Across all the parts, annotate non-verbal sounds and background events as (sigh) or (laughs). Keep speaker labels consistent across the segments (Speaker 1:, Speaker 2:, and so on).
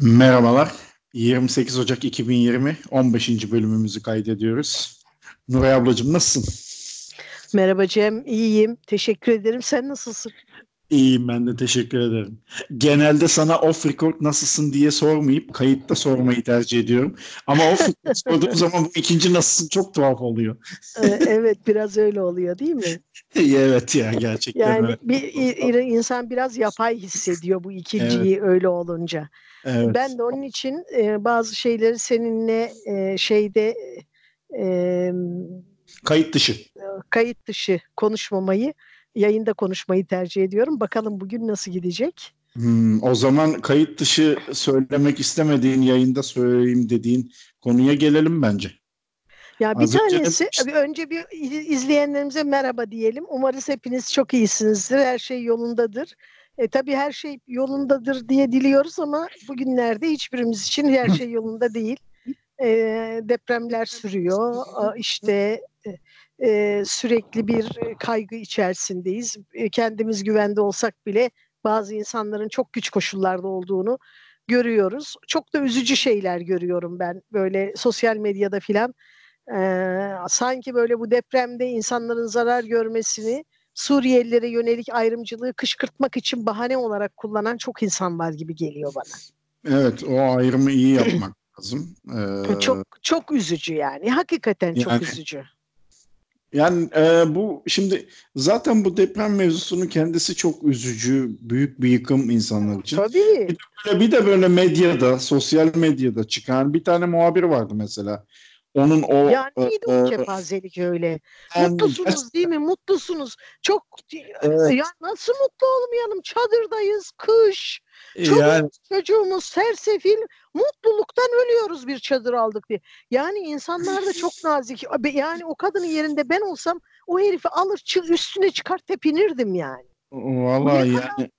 Speaker 1: Merhabalar. 28 Ocak 2020 15. bölümümüzü kaydediyoruz. Nuray ablacığım nasılsın?
Speaker 2: Merhaba Cem, iyiyim. Teşekkür ederim. Sen nasılsın?
Speaker 1: İyiyim ben de teşekkür ederim. Genelde sana off record nasılsın diye sormayıp kayıtta sormayı tercih ediyorum. Ama off record (laughs) sorduğum zaman bu ikinci nasılsın çok tuhaf oluyor.
Speaker 2: Ee, evet biraz öyle oluyor değil mi? (laughs)
Speaker 1: evet ya gerçekten
Speaker 2: Yani
Speaker 1: öyle.
Speaker 2: bir insan biraz yapay hissediyor bu ikinciyi öyle olunca.
Speaker 1: Evet.
Speaker 2: Ben de onun için e, bazı şeyleri seninle e, şeyde e,
Speaker 1: Kayıt dışı.
Speaker 2: kayıt dışı konuşmamayı, yayında konuşmayı tercih ediyorum. Bakalım bugün nasıl gidecek?
Speaker 1: Hmm, o zaman kayıt dışı söylemek istemediğin yayında söyleyeyim dediğin konuya gelelim bence.
Speaker 2: Ya bir
Speaker 1: Az önce de-
Speaker 2: tanesi bir önce bir iz- izleyenlerimize merhaba diyelim. Umarız hepiniz çok iyisinizdir. Her şey yolundadır. E, tabii her şey yolundadır diye diliyoruz ama bugünlerde hiçbirimiz için her şey yolunda değil. E, depremler sürüyor. A, İşte e, e, sürekli bir kaygı içerisindeyiz. E, kendimiz güvende olsak bile bazı insanların çok güç koşullarda olduğunu görüyoruz. Çok da üzücü şeyler görüyorum ben böyle sosyal medyada filan. Ee, sanki böyle bu depremde insanların zarar görmesini Suriyelilere yönelik ayrımcılığı kışkırtmak için bahane olarak kullanan çok insan var gibi geliyor bana.
Speaker 1: Evet o ayrımı iyi yapmak (clears throat) lazım. Ee,
Speaker 2: Çok çok üzücü yani. Hakikaten çok
Speaker 1: Yani-
Speaker 2: üzücü.
Speaker 1: Yani e, bu şimdi zaten bu deprem mevzusunun kendisi çok üzücü, büyük bir yıkım insanlar için.
Speaker 2: Tabii.
Speaker 1: Böyle Bir de böyle medyada, sosyal medyada çıkan bir tane muhabir vardı mesela. Onun o
Speaker 2: Ya
Speaker 1: e,
Speaker 2: neydi o
Speaker 1: e,
Speaker 2: kepazelik öyle?
Speaker 1: en-
Speaker 2: Mutlusunuz değil mi? Mutlusunuz. Çok
Speaker 1: Evet.
Speaker 2: ya nasıl mutlu olmayalım? Çadırdayız, kış. Çoluk
Speaker 1: yani
Speaker 2: çocuğumuz sersefil mutluluktan ölüyoruz bir çadır aldık diye. Yani insanlar da çok nazik. Yani o kadının yerinde ben olsam o herifi alır üstüne çıkar tepinirdim yani.
Speaker 1: vallahi yani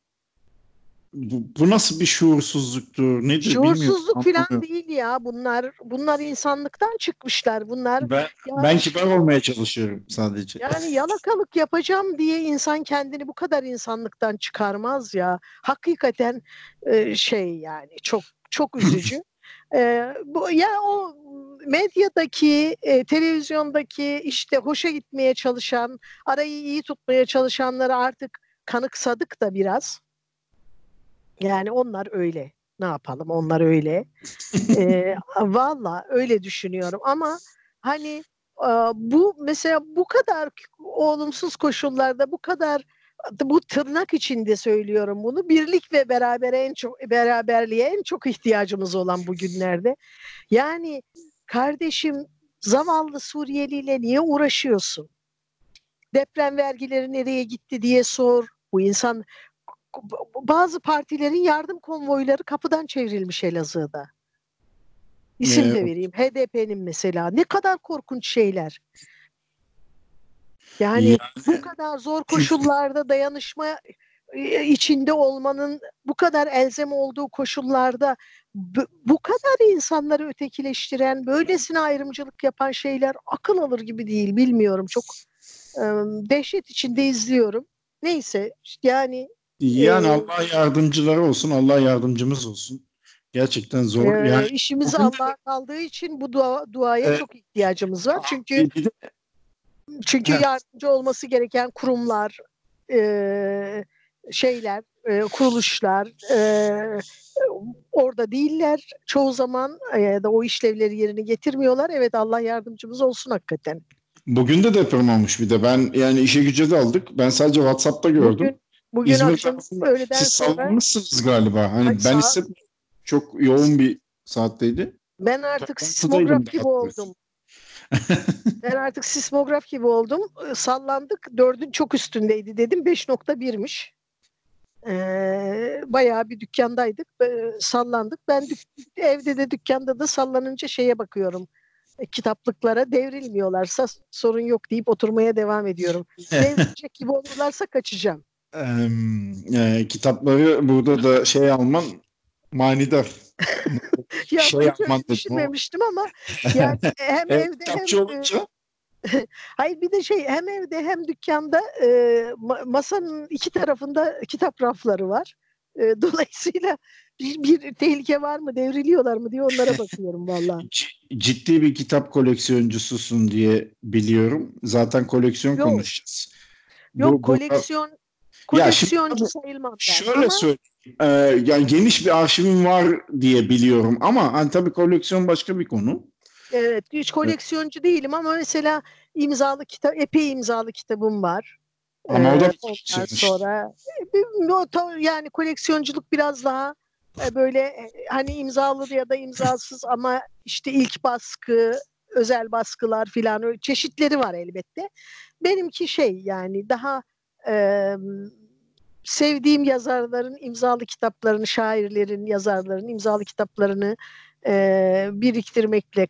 Speaker 1: bu, bu nasıl bir şuursuzluktur nedir.
Speaker 2: Şuursuzluk falan değil ya bunlar. Bunlar insanlıktan çıkmışlar. Bunlar
Speaker 1: Ben,
Speaker 2: ya
Speaker 1: ben kibar olmaya çalışıyorum sadece.
Speaker 2: Yani yalakalık yapacağım diye insan kendini bu kadar insanlıktan çıkarmaz ya. Hakikaten e, şey yani çok çok (laughs) üzücü. E, bu ya o medyadaki, e, televizyondaki işte hoşa gitmeye çalışan, arayı iyi tutmaya çalışanları artık kanıksadık da biraz. Yani onlar öyle. Ne yapalım? Onlar öyle. e, (laughs) Valla öyle düşünüyorum ama hani e, bu mesela bu kadar olumsuz koşullarda bu kadar bu tırnak içinde söylüyorum bunu birlik ve berabere en çok beraberliğe en çok ihtiyacımız olan bu günlerde. Yani kardeşim zavallı Suriyeliyle niye uğraşıyorsun? Deprem vergileri nereye gitti diye sor. Bu insan bazı partilerin yardım konvoyları kapıdan çevrilmiş Elazığ'da. İsim de
Speaker 1: Evet.
Speaker 2: vereyim. HDP'nin mesela. Ne kadar korkunç şeyler. Yani
Speaker 1: Yani-
Speaker 2: bu kadar zor koşullarda dayanışma e, içinde olmanın bu kadar elzem olduğu koşullarda bu, bu kadar insanları ötekileştiren, böylesine ayrımcılık yapan şeyler akıl alır gibi değil. Bilmiyorum. Çok e, dehşet içinde izliyorum. Neyse yani
Speaker 1: Yani
Speaker 2: Ee,
Speaker 1: Allah yardımcıları olsun, Allah yardımcımız olsun. Gerçekten zor.
Speaker 2: e,
Speaker 1: Yani
Speaker 2: işimiz Allah'a kaldığı için bu dua, duaya
Speaker 1: Evet.
Speaker 2: çok ihtiyacımız var. Çünkü
Speaker 1: de
Speaker 2: Çünkü
Speaker 1: Heh.
Speaker 2: yardımcı olması gereken kurumlar, e, şeyler, e, kuruluşlar e, orada değiller. Çoğu zaman e, da o işlevleri yerine getirmiyorlar. Evet Allah yardımcımız olsun hakikaten.
Speaker 1: bugün de deprem olmuş bir de. Ben yani işe güce de aldık. Ben sadece WhatsApp'ta gördüm.
Speaker 2: Bugün, bugün
Speaker 1: İzmir
Speaker 2: akşam öğleden
Speaker 1: Siz sallanmışsınız galiba. Hani
Speaker 2: Ay,
Speaker 1: ben hissetmedim. Çok yoğun bir saatteydi.
Speaker 2: ben artık sismograf gibi oldum. Ben artık sismograf gibi oldum. E, Sallandık. Dördün çok üstündeydi dedim. 5.1'miş. Ee, bayağı bir dükkandaydık. e, sallandık. Ben dük- evde de dükkanda da sallanınca şeye bakıyorum. E, kitaplıklara devrilmiyorlarsa sorun yok deyip oturmaya devam ediyorum. (laughs) Devrilecek gibi olurlarsa kaçacağım.
Speaker 1: E, kitapları burada da şey alman manidar. (laughs)
Speaker 2: Ya
Speaker 1: Şey yapman
Speaker 2: düşünmemiştim ama yani (laughs) hem
Speaker 1: Evet,
Speaker 2: evde hem
Speaker 1: olunca (laughs)
Speaker 2: Hayır bir de şey hem evde hem dükkanda e, ma- masanın iki tarafında kitap rafları var. E, dolayısıyla bir, bir tehlike var mı devriliyorlar mı diye onlara bakıyorum valla.
Speaker 1: Ciddi bir kitap koleksiyoncususun diye biliyorum. Zaten koleksiyon
Speaker 2: Yok.
Speaker 1: konuşacağız.
Speaker 2: Yok
Speaker 1: bu-
Speaker 2: koleksiyon koleksiyoncu sayılmam ben.
Speaker 1: Şöyle
Speaker 2: ama
Speaker 1: söyleyeyim. Ee, yani geniş bir arşivim var diye biliyorum ama hani tabii koleksiyon başka bir konu.
Speaker 2: evet hiç koleksiyoncu değilim ama mesela imzalı kitap epey imzalı kitabım var.
Speaker 1: Ama o da
Speaker 2: Ee, ondan
Speaker 1: işte.
Speaker 2: sonra e, yani koleksiyonculuk biraz daha e, böyle e, hani imzalı ya da imzasız (laughs) ama işte ilk baskı, özel baskılar filan çeşitleri var elbette. Benimki şey yani daha e, sevdiğim yazarların imzalı kitaplarını, şairlerin, yazarların imzalı kitaplarını e, biriktirmekle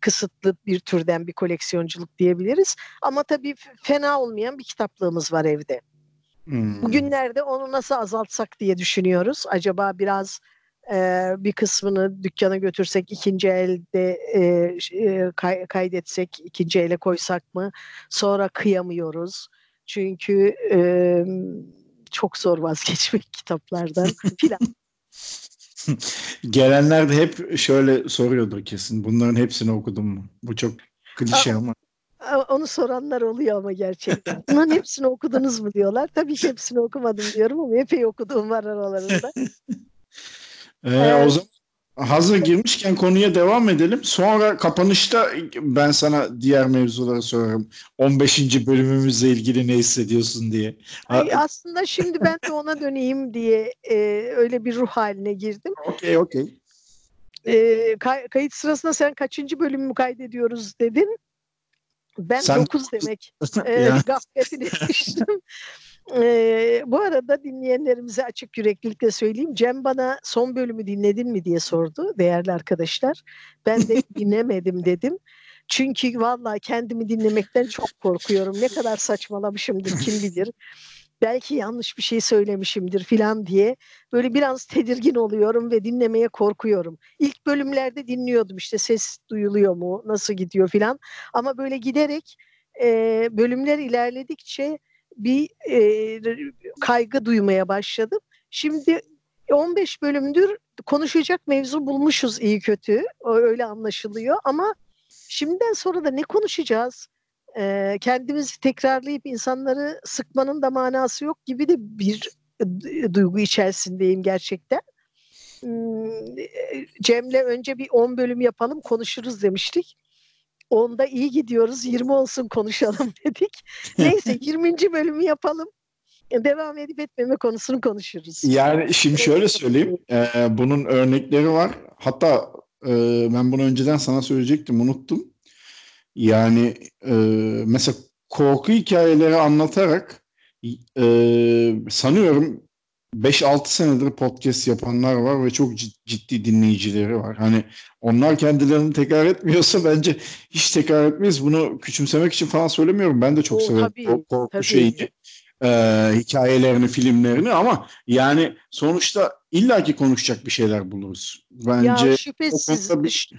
Speaker 2: kısıtlı bir türden bir koleksiyonculuk diyebiliriz. Ama tabii fena olmayan bir kitaplığımız var evde.
Speaker 1: Hmm.
Speaker 2: Bugünlerde onu nasıl azaltsak diye düşünüyoruz. Acaba biraz e, bir kısmını dükkana götürsek ikinci elde e, e, kay- kaydetsek ikinci ele koysak mı? Sonra kıyamıyoruz. Çünkü e, çok zor vazgeçmek kitaplardan (laughs) filan.
Speaker 1: Gelenler de hep şöyle soruyordur kesin. Bunların hepsini okudun mu? Bu çok klişe ama.
Speaker 2: Onu soranlar oluyor ama gerçekten. Bunların hepsini okudunuz mu diyorlar. Tabii ki hepsini okumadım diyorum ama epey okuduğum var aralarında. (laughs)
Speaker 1: Ee,
Speaker 2: Evet.
Speaker 1: O zaman hazır girmişken konuya devam edelim. Sonra kapanışta ben sana diğer mevzuları sorarım. 15. bölümümüzle ilgili ne hissediyorsun diye.
Speaker 2: Ay, aslında şimdi ben de ona döneyim diye e, öyle bir ruh haline girdim.
Speaker 1: Okey okey.
Speaker 2: E, kay- kayıt sırasında sen kaçıncı bölümü kaydediyoruz dedin. Ben
Speaker 1: Sen
Speaker 2: 9 demek (laughs) e,
Speaker 1: Ya.
Speaker 2: gafletine düştüm. Bu arada dinleyenlerimize açık yüreklilikle söyleyeyim. Cem bana son bölümü dinledin mi diye sordu değerli arkadaşlar. Ben de (laughs) dinlemedim dedim. Çünkü vallahi kendimi dinlemekten çok korkuyorum. Ne kadar saçmalamışımdır kim bilir. Belki yanlış bir şey söylemişimdir filan diye böyle biraz tedirgin oluyorum ve dinlemeye korkuyorum. İlk bölümlerde dinliyordum işte ses duyuluyor mu, nasıl gidiyor filan. Ama böyle giderek e, bölümler ilerledikçe bir e, kaygı duymaya başladım. Şimdi 15 bölümdür konuşacak mevzu bulmuşuz iyi kötü. Öyle anlaşılıyor ama şimdiden sonra da ne konuşacağız? Ee, kendimizi tekrarlayıp insanları sıkmanın da manası yok gibi de bir e, duygu içerisindeyim gerçekten. Hmm, e, Cem'le önce bir 10 bölüm yapalım konuşuruz demiştik. Onda iyi gidiyoruz 20 olsun konuşalım (laughs) dedik. (laughs) Neyse 20. bölümü yapalım. Devam edip etmeme konusunu konuşuruz.
Speaker 1: Yani şimdi şöyle söyleyeyim. e, bunun örnekleri var. Hatta e, ben bunu önceden sana söyleyecektim. Unuttum. Yani e, mesela korku hikayeleri anlatarak e, sanıyorum 5-6 senedir podcast yapanlar var ve çok cid- ciddi dinleyicileri var. Hani onlar kendilerini tekrar etmiyorsa bence hiç tekrar etmeyiz. Bunu küçümsemek için falan söylemiyorum. Ben de çok
Speaker 2: Oo,
Speaker 1: severim
Speaker 2: tabii,
Speaker 1: o korku
Speaker 2: tabii.
Speaker 1: şeyini, e, hikayelerini, filmlerini ama yani sonuçta illaki konuşacak bir şeyler buluruz. Bence
Speaker 2: ya
Speaker 1: o
Speaker 2: şüphesiz
Speaker 1: konuda bir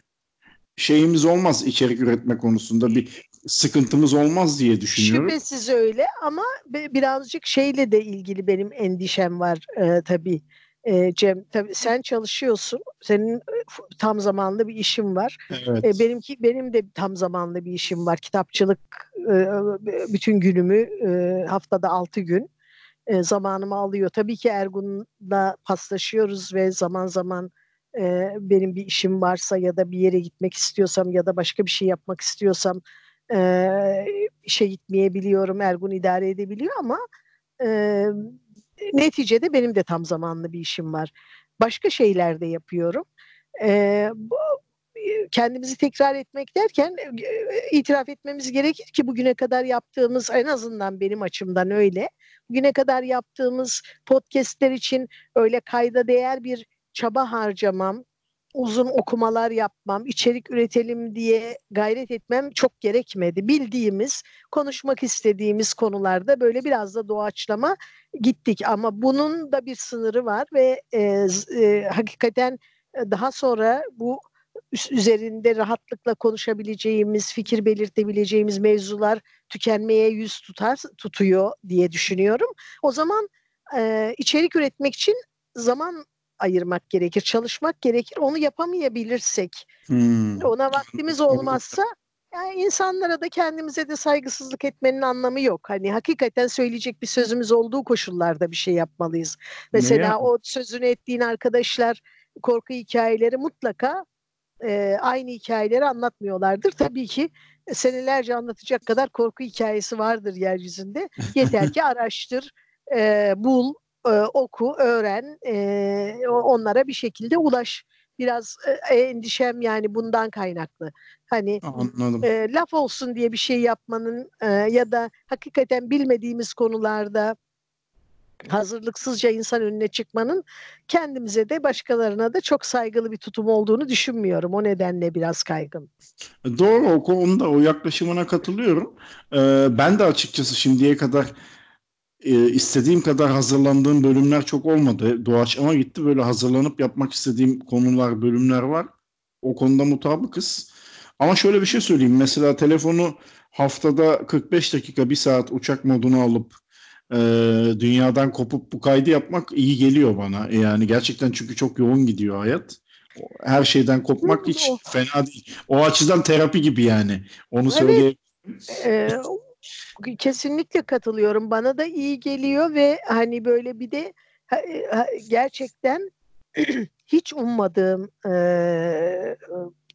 Speaker 1: şeyimiz olmaz içerik üretme konusunda bir sıkıntımız olmaz diye düşünüyorum.
Speaker 2: Şüphesiz öyle ama bi- birazcık şeyle de ilgili benim endişem var e, tabii. E, Cem, tabii sen çalışıyorsun. Senin e, tam zamanlı bir işin var.
Speaker 1: Evet.
Speaker 2: E, benimki benim de tam zamanlı bir işim var. Kitapçılık e, bütün günümü e, haftada altı gün e, zamanımı alıyor. Tabii ki Ergun'la paslaşıyoruz ve zaman zaman e, benim bir işim varsa ya da bir yere gitmek istiyorsam ya da başka bir şey yapmak istiyorsam e, işe gitmeyebiliyorum. Ergun idare edebiliyor ama e, neticede benim de tam zamanlı bir işim var. Başka şeyler de yapıyorum. E, bu, kendimizi tekrar etmek derken itiraf etmemiz gerekir ki bugüne kadar yaptığımız en azından benim açımdan öyle. Bugüne kadar yaptığımız podcastler için öyle kayda değer bir çaba harcamam, uzun okumalar yapmam, içerik üretelim diye gayret etmem çok gerekmedi. Bildiğimiz, konuşmak istediğimiz konularda böyle biraz da doğaçlama gittik ama bunun da bir sınırı var ve e, e, hakikaten e, daha sonra bu üzerinde rahatlıkla konuşabileceğimiz, fikir belirtebileceğimiz mevzular tükenmeye yüz tutar tutuyor diye düşünüyorum. O zaman e, içerik üretmek için zaman ayırmak gerekir. Çalışmak gerekir. Onu yapamayabilirsek,
Speaker 1: Hmm.
Speaker 2: ona vaktimiz olmazsa yani insanlara da kendimize de saygısızlık etmenin anlamı yok. Hani hakikaten söyleyecek bir sözümüz olduğu koşullarda bir şey yapmalıyız. Mesela
Speaker 1: yap-
Speaker 2: o sözünü ettiğin arkadaşlar korku hikayeleri mutlaka e, aynı hikayeleri anlatmıyorlardır. Tabii ki senelerce anlatacak kadar korku hikayesi vardır yeryüzünde. (laughs) Yeter ki araştır, e, bul, e, oku, öğren, e, onlara bir şekilde ulaş. Biraz e, endişem yani bundan kaynaklı. Hani
Speaker 1: Anladım.
Speaker 2: e, laf olsun diye bir şey yapmanın e, ya da hakikaten bilmediğimiz konularda hazırlıksızca insan önüne çıkmanın kendimize de başkalarına da çok saygılı bir tutum olduğunu düşünmüyorum. O nedenle biraz kaygım.
Speaker 1: Doğru o konuda o yaklaşımına katılıyorum. Ee, ben de açıkçası şimdiye kadar e, istediğim kadar hazırlandığım bölümler çok olmadı. Doğaçlama gitti. Böyle hazırlanıp yapmak istediğim konular, bölümler var. O konuda mutabıkız. Ama şöyle bir şey söyleyeyim. Mesela telefonu haftada 45 dakika, bir saat uçak moduna alıp e, dünyadan kopup bu kaydı yapmak iyi geliyor bana. Yani gerçekten çünkü çok yoğun gidiyor hayat. Her şeyden kopmak hiç fena değil. O açıdan terapi gibi yani. Onu
Speaker 2: Evet.
Speaker 1: söyleyeyim.
Speaker 2: Ee, kesinlikle katılıyorum. Bana da iyi geliyor ve hani böyle bir de ha- gerçekten (clears throat) hiç ummadığım e,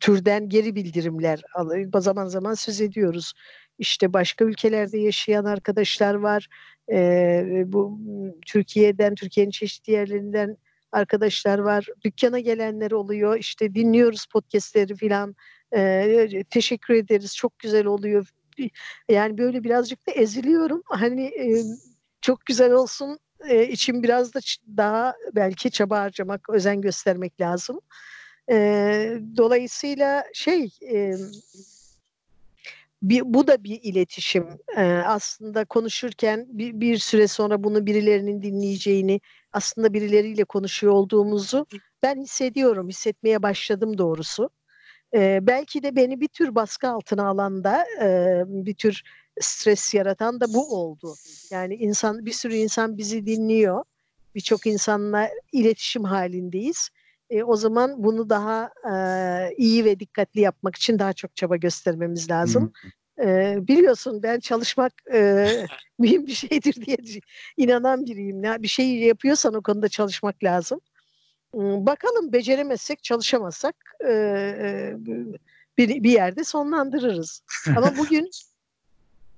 Speaker 2: türden geri bildirimler alıyor. Zaman zaman söz ediyoruz. İşte başka ülkelerde yaşayan arkadaşlar var. Ee, bu Türkiye'den, Türkiye'nin çeşitli yerlerinden arkadaşlar var. Dükkana gelenler oluyor. İşte dinliyoruz podcastleri filan. Ee, teşekkür ederiz. Çok güzel oluyor. Yani böyle birazcık da eziliyorum. Hani e, çok güzel olsun e, için biraz da daha belki çaba harcamak, özen göstermek lazım. E, dolayısıyla şey e, bir, bu da bir iletişim. E, aslında konuşurken bir, bir süre sonra bunu birilerinin dinleyeceğini, aslında birileriyle konuşuyor olduğumuzu ben hissediyorum, hissetmeye başladım doğrusu. E, belki de beni bir tür baskı altına alan da e, bir tür stres yaratan da bu oldu. Yani insan bir sürü insan bizi dinliyor. Birçok insanla iletişim halindeyiz. E, o zaman bunu daha e, iyi ve dikkatli yapmak için daha çok çaba göstermemiz lazım. E, biliyorsun ben çalışmak e, (laughs) mühim bir şeydir diye (laughs) inanan biriyim. Ne- Bir şey yapıyorsan o konuda çalışmak lazım. Bakalım beceremezsek, çalışamazsak e, e, bir, bir yerde sonlandırırız. Ama (laughs) bugün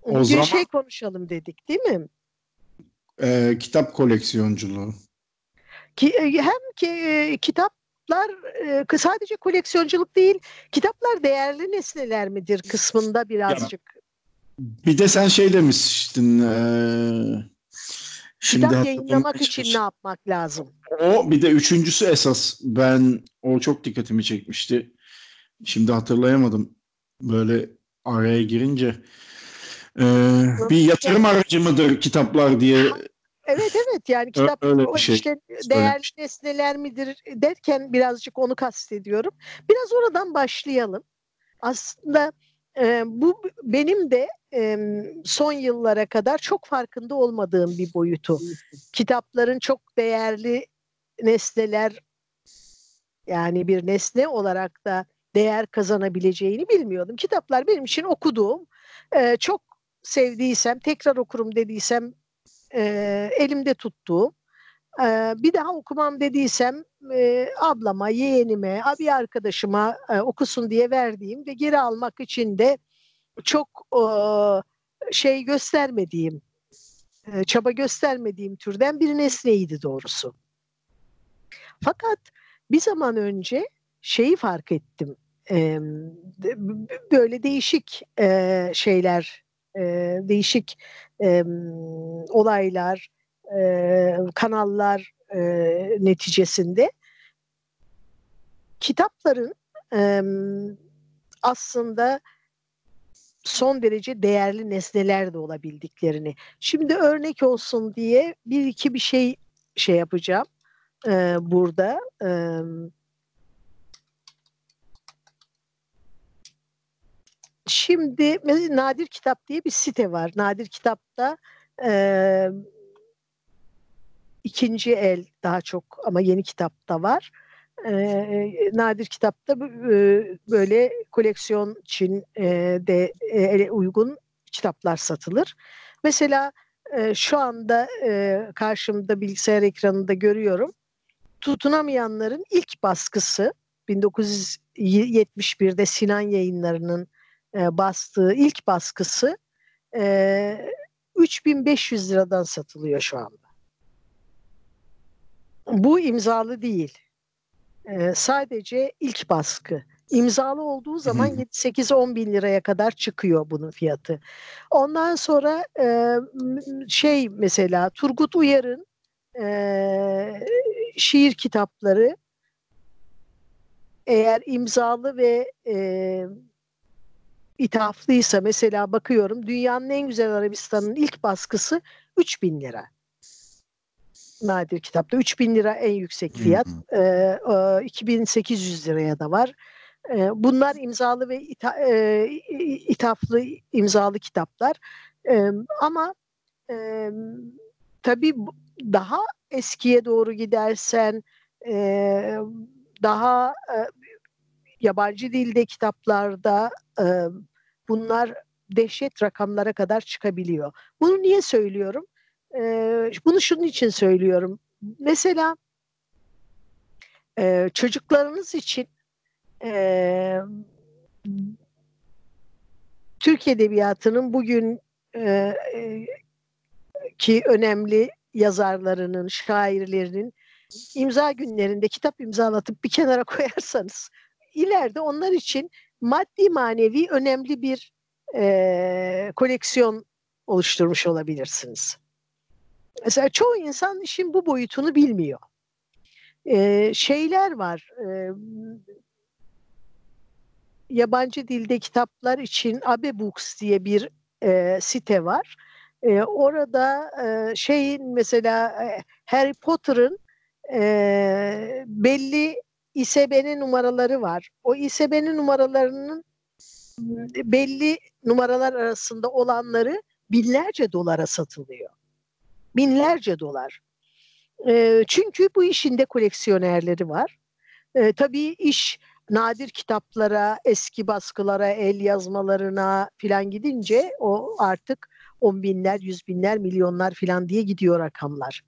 Speaker 1: O
Speaker 2: bugün
Speaker 1: zaman-
Speaker 2: şey konuşalım dedik, değil mi?
Speaker 1: Ee, kitap koleksiyonculuğu.
Speaker 2: Ki e, hem ki e, kitaplar e, sadece koleksiyonculuk değil, kitaplar değerli nesneler midir kısmında birazcık.
Speaker 1: Bir de sen şey demiştin. Şimdi
Speaker 2: Kitap yayınlamak için ne yapmak lazım?
Speaker 1: O bir de üçüncüsü esas. Ben o çok dikkatimi çekmişti. Şimdi hatırlayamadım. Böyle araya girince. Eee, bir yatırım aracı mıdır kitaplar diye
Speaker 2: Evet evet yani kitap
Speaker 1: öyle bir
Speaker 2: o
Speaker 1: şey
Speaker 2: işte değerli nesneler midir derken birazcık onu kastediyorum. Biraz oradan başlayalım. Aslında e, bu benim de e, son yıllara kadar çok farkında olmadığım bir boyutu. Kitapların çok değerli nesneler yani bir nesne olarak da değer kazanabileceğini bilmiyordum. Kitaplar benim için okuduğum, e, çok sevdiysem, tekrar okurum dediysem e, elimde tuttuğum, e, bir daha okumam dediysem e, ablama, yeğenime, bir arkadaşıma e, okusun diye verdiğim ve geri almak için de çok e, şey göstermediğim, e, çaba göstermediğim türden bir nesneydi doğrusu. Fakat bir zaman önce şeyi fark ettim. E, böyle değişik e, şeyler, e, değişik e, olaylar, e, kanallar e, neticesinde kitapların e, aslında son derece değerli nesneler de olabildiklerini. Şimdi örnek olsun diye bir iki bir şey şey yapacağım e, burada. E, Şimdi Nadir Kitap diye bir site var. Nadir Kitap'ta e, ikinci el daha çok ama yeni kitapta var. E, nadir kitapta e, böyle koleksiyon için e, de e, uygun kitaplar satılır. Mesela e, şu anda e, karşımda bilgisayar ekranında görüyorum. Tutunamayanların ilk baskısı 1971'de Sinan Yayınları'nın e, bastığı ilk baskısı e, 3500 liradan satılıyor şu anda. Bu imzalı değil. E, sadece ilk baskı. İmzalı olduğu zaman 7-8-10 bin liraya kadar çıkıyor bunun fiyatı. Ondan sonra e, şey mesela Turgut Uyar'ın e, şiir kitapları eğer imzalı ve e, ithaflıysa mesela bakıyorum dünyanın en güzel Arabistan'ın ilk baskısı 3000 lira. Nadir kitapta 3000 lira en yüksek fiyat. Hı hı. E, 2800 liraya da var. E, bunlar imzalı ve ita, e, ithaflı imzalı kitaplar. E, ama e, tabii daha eskiye doğru gidersen e, daha e, yabancı dilde kitaplarda e, bunlar dehşet rakamlara kadar çıkabiliyor. Bunu niye söylüyorum? E, bunu şunun için söylüyorum. Mesela e, çocuklarınız için e, Türk Edebiyatı'nın bugün e, ki önemli yazarlarının, şairlerinin imza günlerinde kitap imzalatıp bir kenara koyarsanız ileride onlar için maddi manevi önemli bir e, koleksiyon oluşturmuş olabilirsiniz. Mesela çoğu insan işin bu boyutunu bilmiyor. E, şeyler var. E, yabancı dilde kitaplar için Abe Books diye bir e, site var. E, orada e, şeyin mesela e, Harry Potter'ın e, belli İSBN numaraları var. O İSBN numaralarının belli numaralar arasında olanları binlerce dolara satılıyor. Binlerce dolar. E, çünkü bu işin de koleksiyonerleri var. E, tabii iş nadir kitaplara, eski baskılara, el yazmalarına filan gidince o artık on binler, yüz binler, milyonlar filan diye gidiyor rakamlar.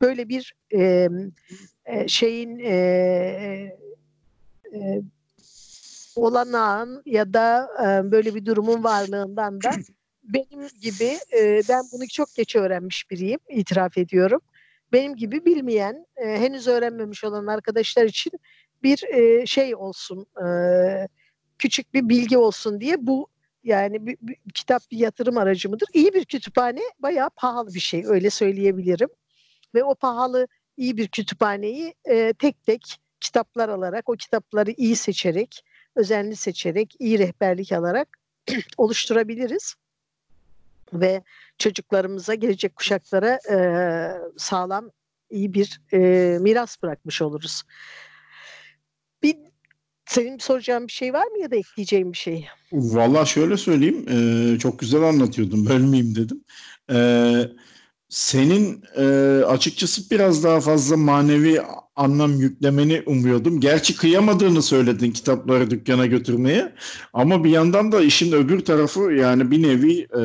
Speaker 2: Böyle bir e, e, şeyin e, e, olanağın ya da e, böyle bir durumun varlığından da (clears throat) benim gibi e, ben bunu çok geç öğrenmiş biriyim itiraf ediyorum. Benim gibi bilmeyen e, henüz öğrenmemiş olan arkadaşlar için bir e, şey olsun e, küçük bir bilgi olsun diye bu yani bir, bir, kitap bir yatırım aracı mıdır? İyi bir kütüphane bayağı pahalı bir şey öyle söyleyebilirim. Ve o pahalı iyi bir kütüphaneyi e, tek tek kitaplar alarak, o kitapları iyi seçerek, özenli seçerek, iyi rehberlik alarak (clears throat) oluşturabiliriz. Ve çocuklarımıza, gelecek kuşaklara e, sağlam, iyi bir e, miras bırakmış oluruz. Bir senin soracağın bir şey var mı ya da ekleyeceğin bir şey?
Speaker 1: Valla şöyle söyleyeyim, e, çok güzel anlatıyordum, (laughs) bölmeyeyim dedim. E, senin e, açıkçası biraz daha fazla manevi anlam yüklemeni umuyordum. Gerçi kıyamadığını söyledin kitapları dükkana götürmeye. Ama bir yandan da işin öbür tarafı yani bir nevi e,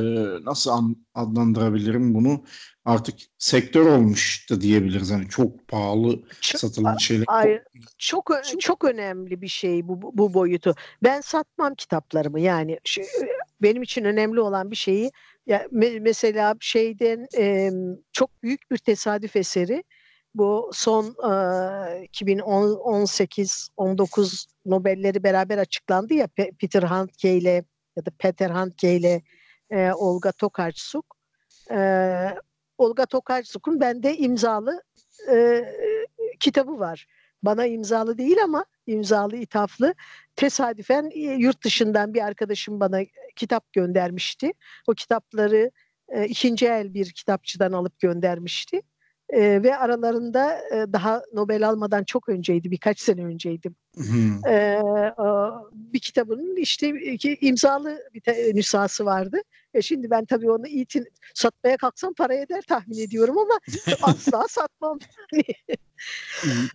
Speaker 1: nasıl an, adlandırabilirim bunu artık sektör olmuş da diyebiliriz. Yani çok pahalı çok, satılan şeyler.
Speaker 2: Ay, çok çok önemli bir şey bu bu boyutu. Ben satmam kitaplarımı. Yani şu, benim için önemli olan bir şeyi ya me- mesela şeyden e, çok büyük bir tesadüf eseri bu son e, 2018-19 Nobelleri beraber açıklandı ya Peter Handke ile ya da Peter Handke ile e, Olga Tokarczuk. E, Olga Tokarczuk'un bende imzalı e, kitabı var. Bana imzalı değil ama imzalı, ithaflı. Tesadüfen e, yurt dışından bir arkadaşım bana kitap göndermişti. O kitapları e, ikinci el bir kitapçıdan alıp göndermişti. E, ve aralarında e, daha Nobel almadan çok önceydi, birkaç sene önceydi. Hmm. E, bir kitabının işte iki, imzalı bir te, nüshası vardı. E şimdi ben tabii onu itin, satmaya kalksam para eder tahmin ediyorum ama (laughs) asla satmam.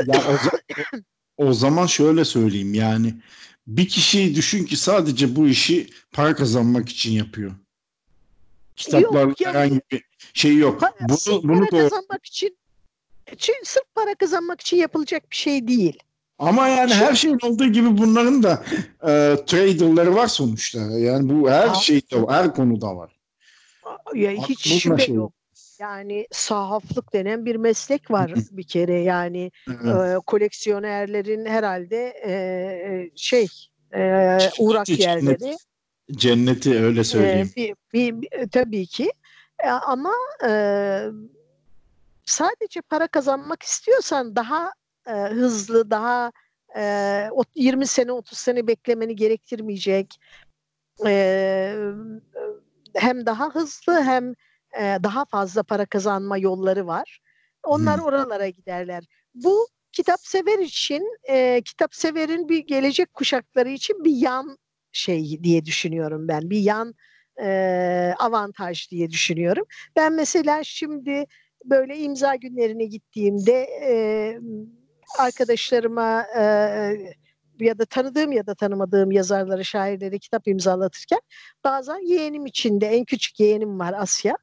Speaker 1: ya o, o zaman şöyle söyleyeyim yani bir kişiyi düşün ki sadece bu işi para kazanmak için yapıyor. Kitaplarla herhangi bir şey yok.
Speaker 2: Para, bunu bunu para kazanmak için, için sırf para kazanmak için yapılacak bir şey değil.
Speaker 1: Ama yani Şimdi, her şeyin olduğu gibi bunların da e, traderları var sonuçta. Yani bu her Aa, şeyde her konuda var.
Speaker 2: Ya hiç şüphe şey. yok. Yani sahaflık denen bir meslek var (laughs) bir kere yani e, koleksiyonerlerin herhalde e, şey e, uğrak yerleri.
Speaker 1: Cenneti öyle söyleyeyim.
Speaker 2: E, bir, bir, bir, tabii ki e, ama e, sadece para kazanmak istiyorsan daha e, hızlı, daha e, 20 sene 30 sene beklemeni gerektirmeyecek e, hem daha hızlı hem e, daha fazla para kazanma yolları var. Onlar hmm. oralara giderler. Bu kitap sever için, e, kitap severin bir gelecek kuşakları için bir yan şey diye düşünüyorum ben. Bir yan e, avantaj diye düşünüyorum. Ben mesela şimdi böyle imza günlerine gittiğimde e, arkadaşlarıma e, ya da tanıdığım ya da tanımadığım yazarları, şairleri kitap imzalatırken bazen yeğenim içinde en küçük yeğenim var Asya.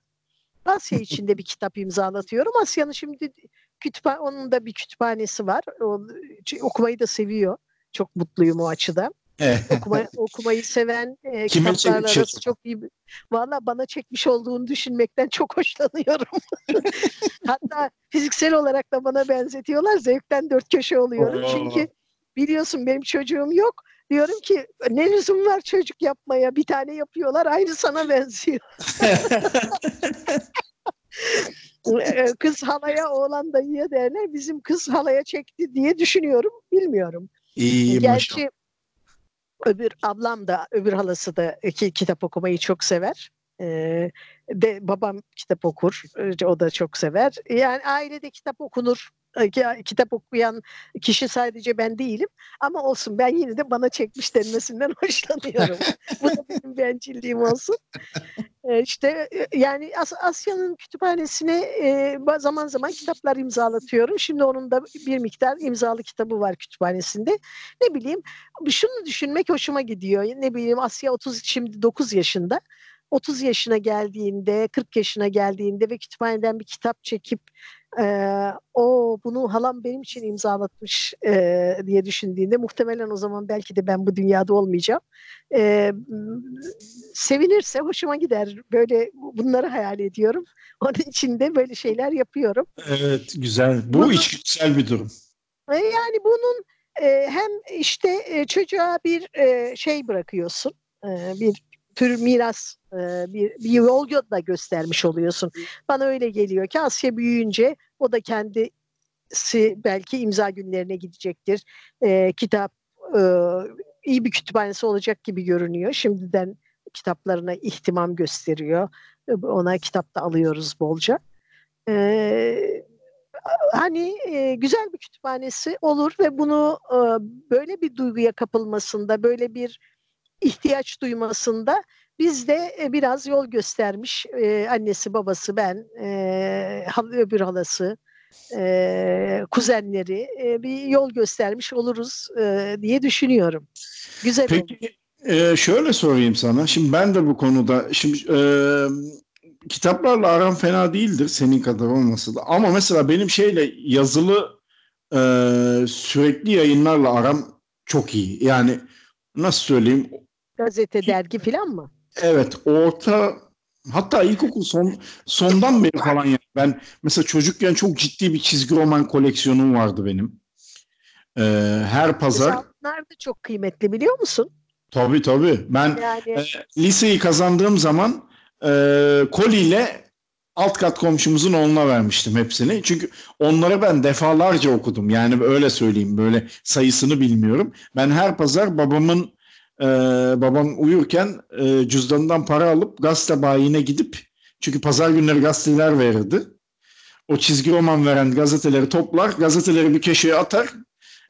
Speaker 2: Asya (laughs) içinde bir kitap imzalatıyorum. Asya'nın şimdi kütüphane, onun da bir kütüphanesi var. O, okumayı da seviyor. Çok mutluyum o açıdan. Okuma, okumayı seven e, kitaplarla arası çok iyi. Valla bana çekmiş olduğunu düşünmekten çok (laughs) hoşlanıyorum. (laughs) Hatta fiziksel olarak da bana benzetiyorlar. Zevkten dört köşe oluyorum. Çünkü biliyorsun benim çocuğum yok. Diyorum ki ne lüzum var çocuk yapmaya? Bir tane yapıyorlar aynı sana benziyor. Ee, (laughs) kız halaya oğlan dayıya derler. Bizim kız halaya çekti diye düşünüyorum. Bilmiyorum.
Speaker 1: İyi
Speaker 2: Gerçi maşallah. Öbür ablam da öbür halası da ki, kitap okumayı çok sever. Ee, de babam kitap okur. O da çok sever. Yani ailede kitap okunur kitap okuyan kişi sadece ben değilim. Ama olsun ben yine de bana çekmiş denmesinden (laughs) hoşlanıyorum. Bu da benim bencilliğim olsun. İşte yani As Asya'nın kütüphanesine zaman zaman kitaplar imzalatıyorum. Şimdi onun da bir miktar imzalı kitabı var kütüphanesinde. Ne bileyim şunu düşünmek hoşuma gidiyor. Ne bileyim Asya 30 şimdi 9 yaşında. 30 yaşına geldiğinde, 40 yaşına geldiğinde ve kütüphaneden bir kitap çekip e, o bunu halam benim için imzalatmış e, diye düşündüğünde muhtemelen o zaman belki de ben bu dünyada olmayacağım. E, sevinirse hoşuma gider. Böyle bunları hayal ediyorum. (laughs) Onun için de böyle şeyler yapıyorum.
Speaker 1: Evet güzel. Bu bunu, içgüdüsel bir durum.
Speaker 2: E, yani bunun e, hem işte e, çocuğa bir e, şey bırakıyorsun. E, bir tür miras bir, bir yol da göstermiş oluyorsun. Bana öyle geliyor ki Asya büyüyünce o da kendisi belki imza günlerine gidecektir. E, kitap e, iyi bir kütüphanesi olacak gibi görünüyor. Şimdiden kitaplarına ihtimam gösteriyor. Ona kitap da alıyoruz bolca. E, hani e, güzel bir kütüphanesi olur ve bunu e, böyle bir duyguya kapılmasında, böyle bir ihtiyaç duymasında biz de e, biraz yol göstermiş e, annesi babası ben e, öbür halası e, kuzenleri e, bir yol göstermiş oluruz e, diye düşünüyorum. Güzel
Speaker 1: Peki e, şöyle sorayım sana. Şimdi ben de bu konuda şimdi e, kitaplarla aram fena değildir senin kadar olmasa da. Ama mesela benim şeyle yazılı e, sürekli yayınlarla aram çok iyi. Yani nasıl söyleyeyim?
Speaker 2: Gazete, dergi falan mı?
Speaker 1: Evet, orta hatta ilkokul son sondan beri falan yani. Ben mesela çocukken çok ciddi bir çizgi roman koleksiyonum vardı benim. Ee, her pazar.
Speaker 2: Bunlar da çok kıymetli biliyor musun?
Speaker 1: Tabii tabii. Ben yani... e, liseyi kazandığım zaman e, koliyle alt kat komşumuzun oğluna vermiştim hepsini. Çünkü onları ben defalarca okudum. Yani öyle söyleyeyim böyle sayısını bilmiyorum. Ben her pazar babamın e, babam uyurken e, cüzdanından para alıp gazete bayine gidip çünkü pazar günleri gazeteler verirdi. o çizgi roman veren gazeteleri toplar, gazeteleri bir köşeye atar.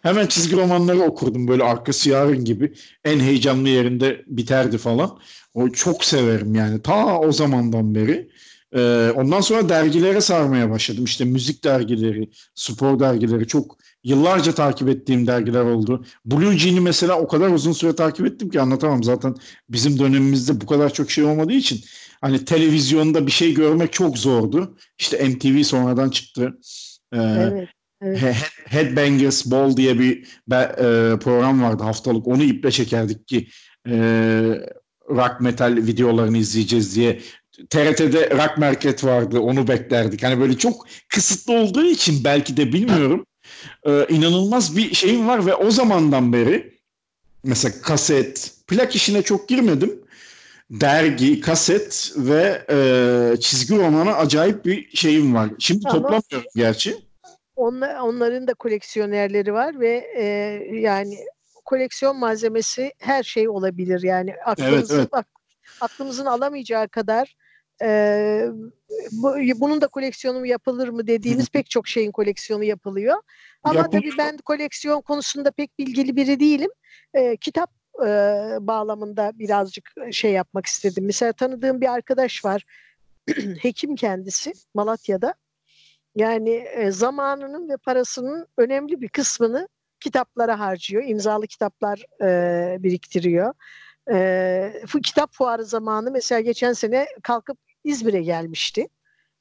Speaker 1: Hemen çizgi romanları okurdum böyle arkası yarın gibi. En heyecanlı yerinde biterdi falan. O çok severim yani ta o zamandan beri. Ee, ondan sonra dergilere sarmaya başladım. İşte müzik dergileri, spor dergileri çok yıllarca takip ettiğim dergiler oldu. Blue Jean'i mesela o kadar uzun süre takip ettim ki anlatamam. Zaten bizim dönemimizde bu kadar çok şey olmadığı için hani televizyonda bir şey görmek çok zordu. İşte MTV sonradan çıktı. Ee, evet. Evet. Headbangers Ball diye bir e, program vardı haftalık. Onu iple çekerdik ki e, rock metal videolarını izleyeceğiz diye. TRT'de Rock Market vardı. Onu beklerdik. Hani böyle çok kısıtlı olduğu için belki de bilmiyorum. E, inanılmaz bir şeyim var ve o zamandan beri mesela kaset, plak işine çok girmedim. Dergi, kaset ve e, çizgi romana acayip bir şeyim var. Şimdi tamam. toplamıyorum gerçi.
Speaker 2: Onlar, onların da koleksiyonerleri var ve e, yani koleksiyon malzemesi her şey olabilir. Yani aklımızın, evet, evet. aklımızın alamayacağı kadar e, bu, bunun da koleksiyonu yapılır mı dediğiniz pek çok şeyin koleksiyonu yapılıyor. Ama Yapın. tabii ben koleksiyon konusunda pek bilgili biri değilim. E, kitap e, bağlamında birazcık şey yapmak istedim. Mesela tanıdığım bir arkadaş var. (clears throat) Hekim kendisi Malatya'da. Yani e, zamanının ve parasının önemli bir kısmını kitaplara harcıyor. İmzalı kitaplar e, biriktiriyor. E, kitap fuarı zamanı mesela geçen sene kalkıp İzmir'e gelmişti.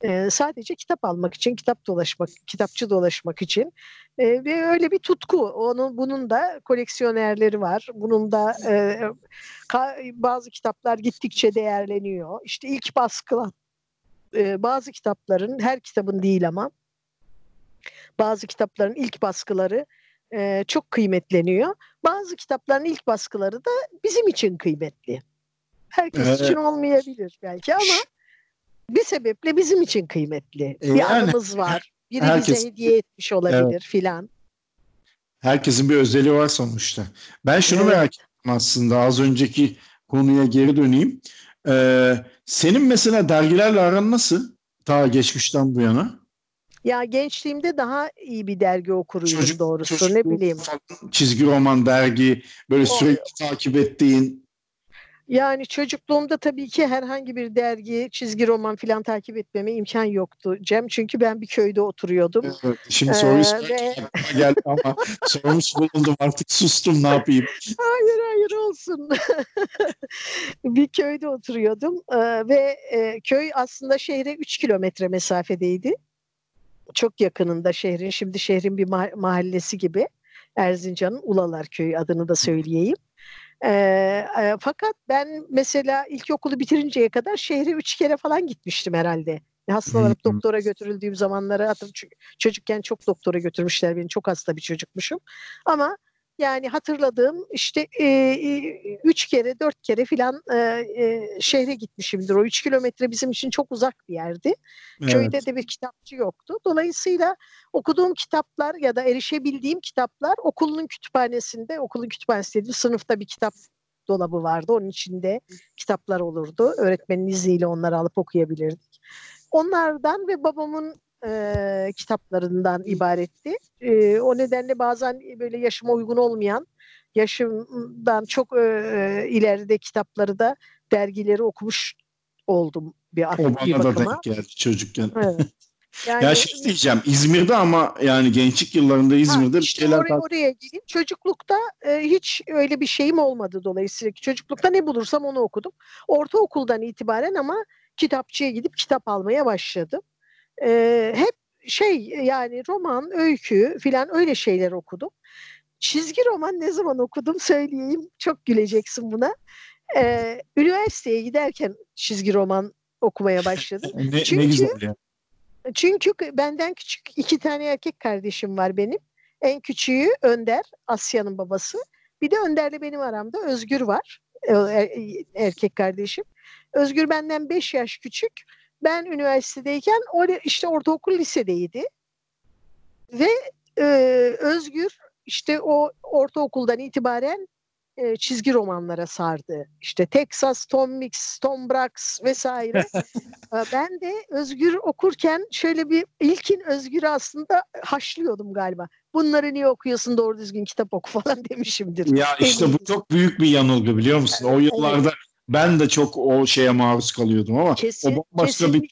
Speaker 2: E, sadece kitap almak için, kitap dolaşmak, kitapçı dolaşmak için e, ve öyle bir tutku. Onun bunun da koleksiyonerleri var. Bunun da e, ka, bazı kitaplar gittikçe değerleniyor. İşte ilk baskılan e, bazı kitapların, her kitabın değil ama bazı kitapların ilk baskıları e, çok kıymetleniyor. Bazı kitapların ilk baskıları da bizim için kıymetli. Herkes evet. için olmayabilir belki ama bir sebeple bizim için kıymetli. E, bir yani, anımız var. Biri herkes, bize hediye etmiş olabilir evet. filan.
Speaker 1: Herkesin bir özelliği var sonuçta. Ben şunu evet. merak ettim aslında az önceki konuya geri döneyim. Ee, senin mesela dergilerle aran nasıl? Ta geçmişten bu yana.
Speaker 2: Ya gençliğimde daha iyi bir dergi okuruydum doğrusu çocuk, ne bileyim.
Speaker 1: Çizgi roman dergi böyle o, sürekli takip ettiğin.
Speaker 2: Yani çocukluğumda tabii ki herhangi bir dergi, çizgi roman filan takip etmeme imkan yoktu Cem. Çünkü ben bir köyde oturuyordum. Evet,
Speaker 1: şimdi soruyu ee, ve... geldi ama (laughs) sormuş bulundum artık sustum ne yapayım.
Speaker 2: Hayır hayır olsun. (laughs) bir köyde oturuyordum ee, ve e, köy aslında şehre 3 kilometre mesafedeydi çok yakınında şehrin, şimdi şehrin bir mahallesi gibi Erzincan'ın Ulalar Köyü adını da söyleyeyim. E, e, fakat ben mesela ilkokulu bitirinceye kadar şehre üç kere falan gitmiştim herhalde. Hastalanıp doktora götürüldüğüm zamanları hatırlıyorum. Çocukken çok doktora götürmüşler beni. Çok hasta bir çocukmuşum. Ama yani hatırladığım işte e, üç kere dört kere filan e, e, şehre gitmişimdir. O üç kilometre bizim için çok uzak bir yerdi. Evet. Köyde de bir kitapçı yoktu. Dolayısıyla okuduğum kitaplar ya da erişebildiğim kitaplar okulun kütüphanesinde, okulun kütüphanesi dediğim sınıfta bir kitap dolabı vardı. Onun içinde kitaplar olurdu. Öğretmenin izniyle onları alıp okuyabilirdik. Onlardan ve babamın e, kitaplarından ibaretti. E, o nedenle bazen böyle yaşıma uygun olmayan, yaşımdan çok e, ileride kitapları da dergileri okumuş oldum bir, o bana bir bakıma. da denk
Speaker 1: geldi çocukken. Evet. (laughs) Yani, ya şey diyeceğim İzmir'de ama yani gençlik yıllarında İzmir'de ha, işte bir şeyler...
Speaker 2: Oraya, oraya geleyim. Çocuklukta e, hiç öyle bir şeyim olmadı dolayısıyla. Çocuklukta ne bulursam onu okudum. Ortaokuldan itibaren ama kitapçıya gidip kitap almaya başladım e, hep şey yani roman, öykü filan öyle şeyler okudum. Çizgi roman ne zaman okudum söyleyeyim. Çok güleceksin buna. Ee, üniversiteye giderken çizgi roman okumaya başladım. (laughs)
Speaker 1: ne, çünkü, ne güzel ya.
Speaker 2: Çünkü benden küçük iki tane erkek kardeşim var benim. En küçüğü Önder, Asya'nın babası. Bir de Önder'le benim aramda Özgür var. Er, erkek kardeşim. Özgür benden 5 yaş küçük ben üniversitedeyken o işte ortaokul lisedeydi. Ve e, Özgür işte o ortaokuldan itibaren e, çizgi romanlara sardı. İşte Texas, Tom Mix, Tom Brax vesaire. (laughs) E, ben de Özgür okurken şöyle bir ilkin Özgür'ü aslında haşlıyordum galiba. Bunları niye okuyorsun doğru düzgün kitap oku falan (laughs) demişimdir.
Speaker 1: Ya işte bu çok büyük bir yanılgı biliyor musun? O yıllarda evet. Ben de çok o şeye maruz kalıyordum ama Kesin, o başka bir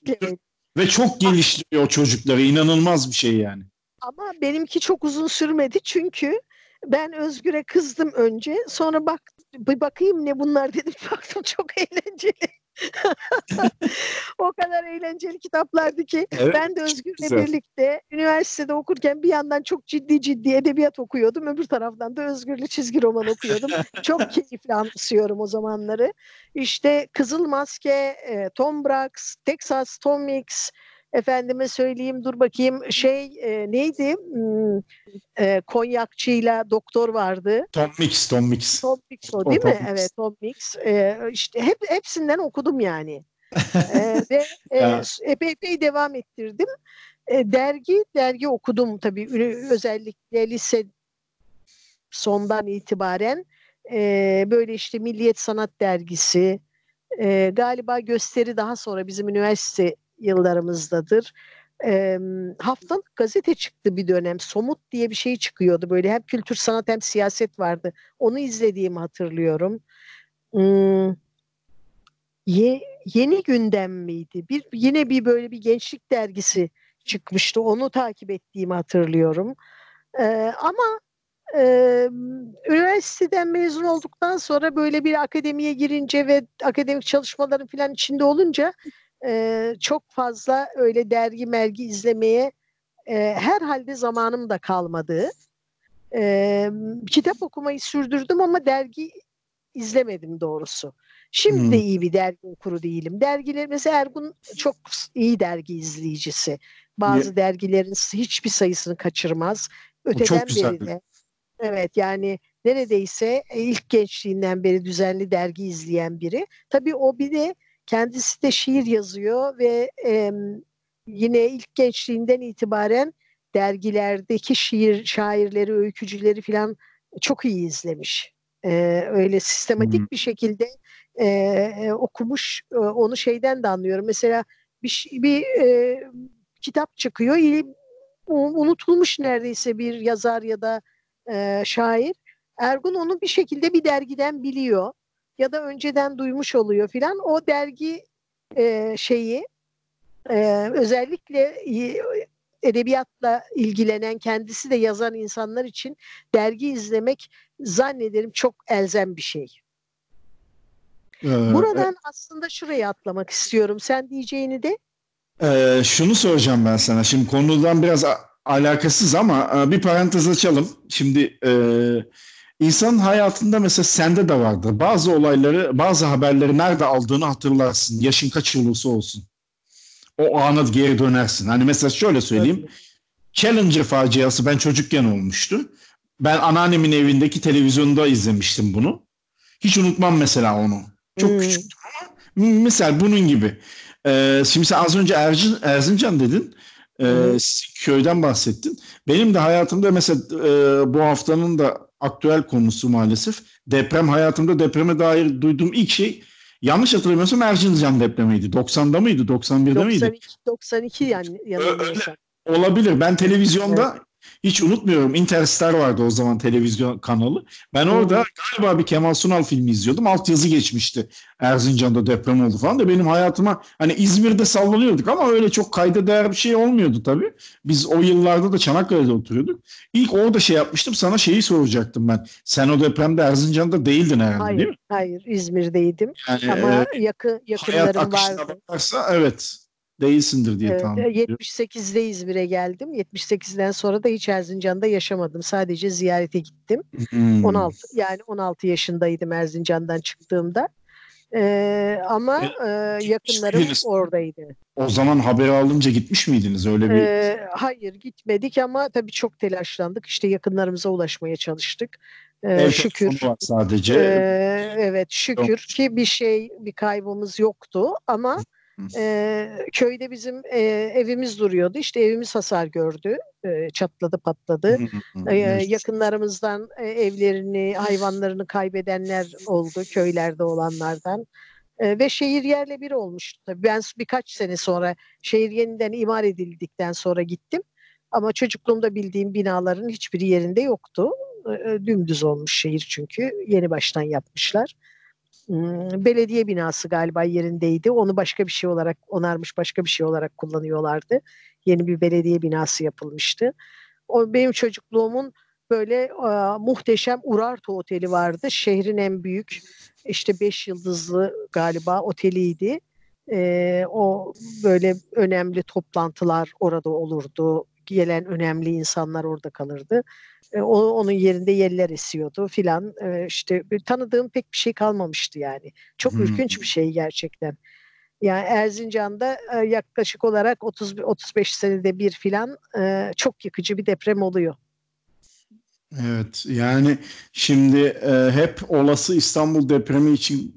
Speaker 1: ve çok geliştiriyor çocukları. inanılmaz bir şey yani.
Speaker 2: Ama benimki çok uzun sürmedi çünkü ben Özgür'e kızdım önce. Sonra bak bir bakayım ne bunlar dedim. (laughs) Baktım çok eğlenceli. O kadar eğlenceli kitaplardı ki evet, ben de Özgür'le birlikte üniversitede okurken bir yandan çok ciddi ciddi edebiyat okuyordum. Öbür taraftan da Özgür'le çizgi roman okuyordum. (laughs) çok keyifli anımsıyorum o zamanları. İşte Kızıl Maske, Tom Brax, Texas Tom Mix, efendime söyleyeyim dur bakayım şey e, neydi hmm, e, konyakçıyla doktor vardı.
Speaker 1: Tom Mix, Tom Mix.
Speaker 2: Tom Mix o değil o, mi? Tom evet Tom Mix. E, işte hep hepsinden okudum yani. (laughs) e, ve e, epey epey devam ettirdim. E, dergi dergi okudum tabii özellikle lise sondan itibaren e, böyle işte Milliyet Sanat Dergisi e, galiba gösteri daha sonra bizim üniversite yıllarımızdadır. E, haftalık gazete çıktı bir dönem. Somut diye bir şey çıkıyordu. Böyle hem kültür sanat hem siyaset vardı. Onu izlediğimi hatırlıyorum. Hmm, ye, yeni gündem miydi? Bir yine bir böyle bir gençlik dergisi çıkmıştı. Onu takip ettiğimi hatırlıyorum. Ee, ama e, üniversiteden mezun olduktan sonra böyle bir akademiye girince ve akademik çalışmaların falan içinde olunca e, çok fazla öyle dergi mergi izlemeye e, herhalde zamanım da kalmadı. E, kitap okumayı sürdürdüm ama dergi izlemedim doğrusu. Şimdi hmm. de iyi bir dergi okuru değilim. Dergiler mesela Ergun çok iyi dergi izleyicisi. Bazı ne? dergilerin hiçbir sayısını kaçırmaz. Öteden beri de. Evet yani neredeyse ilk gençliğinden beri düzenli dergi izleyen biri. Tabii o bir de Kendisi de şiir yazıyor ve e, yine ilk gençliğinden itibaren dergilerdeki şiir şairleri, öykücüleri falan çok iyi izlemiş. E, öyle sistematik hmm. bir şekilde e, okumuş. E, onu şeyden de anlıyorum. Mesela bir, bir e, kitap çıkıyor. Unutulmuş neredeyse bir yazar ya da e, şair. Ergun onu bir şekilde bir dergiden biliyor ya da önceden duymuş oluyor filan. O dergi e, şeyi e, özellikle edebiyatla ilgilenen kendisi de yazan insanlar için dergi izlemek zannederim çok elzem bir şey. Ee, Buradan e, aslında şuraya atlamak istiyorum. Sen diyeceğini de.
Speaker 1: E, şunu soracağım ben sana. Şimdi konudan biraz alakasız ama e, bir parantez açalım. Şimdi e, İnsanın hayatında mesela sende de vardır. Bazı olayları, bazı haberleri nerede aldığını hatırlarsın. Yaşın kaç olursa olsun. O ana geri dönersin. Hani mesela şöyle söyleyeyim. Evet. Challenger faciası ben çocukken olmuştu. Ben anneannemin evindeki televizyonda izlemiştim bunu. Hiç unutmam mesela onu. Çok hmm. küçüktüm ama misal bunun gibi. Ee, şimdi sen az önce Ercin, Erzincan dedin. Ee, köyden bahsettin. Benim de hayatımda mesela e, bu haftanın da aktüel konusu maalesef. Deprem hayatımda depreme dair duyduğum ilk şey yanlış hatırlamıyorsam Erzincan depremiydi. 90'da mıydı? 91'de 92, miydi?
Speaker 2: 92 yani yanılmıyorsam.
Speaker 1: Olabilir. Ben televizyonda evet. Hiç unutmuyorum Interstar vardı o zaman televizyon kanalı. Ben orada galiba bir Kemal Sunal filmi izliyordum. Altyazı geçmişti. Erzincan'da deprem oldu falan da benim hayatıma hani İzmir'de sallanıyorduk ama öyle çok kayda değer bir şey olmuyordu tabii. Biz o yıllarda da Çanakkale'de oturuyorduk. İlk orada şey yapmıştım sana şeyi soracaktım ben. Sen o depremde Erzincan'da değildin herhalde
Speaker 2: hayır,
Speaker 1: değil mi?
Speaker 2: Hayır İzmir'deydim yani, ama e, yakın yakınlarım
Speaker 1: hayat vardı. Bakarsa, evet değilsindir diye evet, tahmin
Speaker 2: ediyorum. 78'de İzmir'e geldim. 78'den sonra da hiç Erzincan'da yaşamadım. Sadece ziyarete gittim. Hmm. 16 yani 16 yaşındaydım Erzincan'dan çıktığımda. Ee, ama e, yakınlarım Gittiniz. oradaydı.
Speaker 1: O zaman haberi alınca gitmiş miydiniz öyle bir? Ee,
Speaker 2: hayır gitmedik ama tabii çok telaşlandık. İşte yakınlarımıza ulaşmaya çalıştık. Ee, şükür.
Speaker 1: Var sadece.
Speaker 2: Ee, evet şükür ki bir şey bir kaybımız yoktu ama e, köyde bizim e, evimiz duruyordu. İşte evimiz hasar gördü. E, çatladı patladı. e, yakınlarımızdan e, evlerini, hayvanlarını kaybedenler oldu köylerde olanlardan. E, ve şehir yerle bir olmuştu. Tabii ben birkaç sene sonra şehir yeniden imar edildikten sonra gittim. Ama çocukluğumda bildiğim binaların hiçbir yerinde yoktu. E, dümdüz olmuş şehir çünkü. Yeni baştan yapmışlar. Belediye binası galiba yerindeydi. Onu başka bir şey olarak onarmış, başka bir şey olarak kullanıyorlardı. Yeni bir belediye binası yapılmıştı. O benim çocukluğumun böyle e, muhteşem Urartu Oteli vardı. Şehrin en büyük işte beş yıldızlı galiba oteliydi. E, o böyle önemli toplantılar orada olurdu. Gelen önemli insanlar orada kalırdı. E, o, onun yerinde yeller esiyordu filan. E, işte tanıdığım pek bir şey kalmamıştı yani. Çok hmm. ürkünç bir şey gerçekten. Yani Erzincan'da e, yaklaşık olarak 30 35 senede bir filan e, çok yıkıcı bir deprem oluyor.
Speaker 1: Evet yani şimdi e, hep olası İstanbul depremi için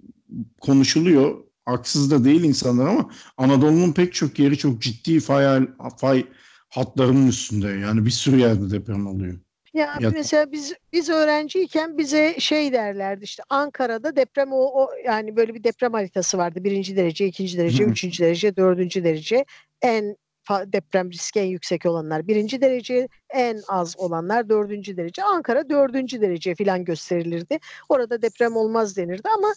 Speaker 1: konuşuluyor. Haksız da değil insanlar ama Anadolu'nun pek çok yeri çok ciddi fay, fay hatlarının üstünde. Yani bir sürü yerde deprem oluyor.
Speaker 2: Ya, ya mesela biz biz öğrenciyken bize şey derlerdi işte Ankara'da deprem o, o yani böyle bir deprem haritası vardı. Birinci derece, ikinci derece, üçüncü derece, dördüncü derece. En deprem riski en yüksek olanlar birinci derece, en az olanlar dördüncü derece. Ankara dördüncü derece falan gösterilirdi. Orada deprem olmaz denirdi ama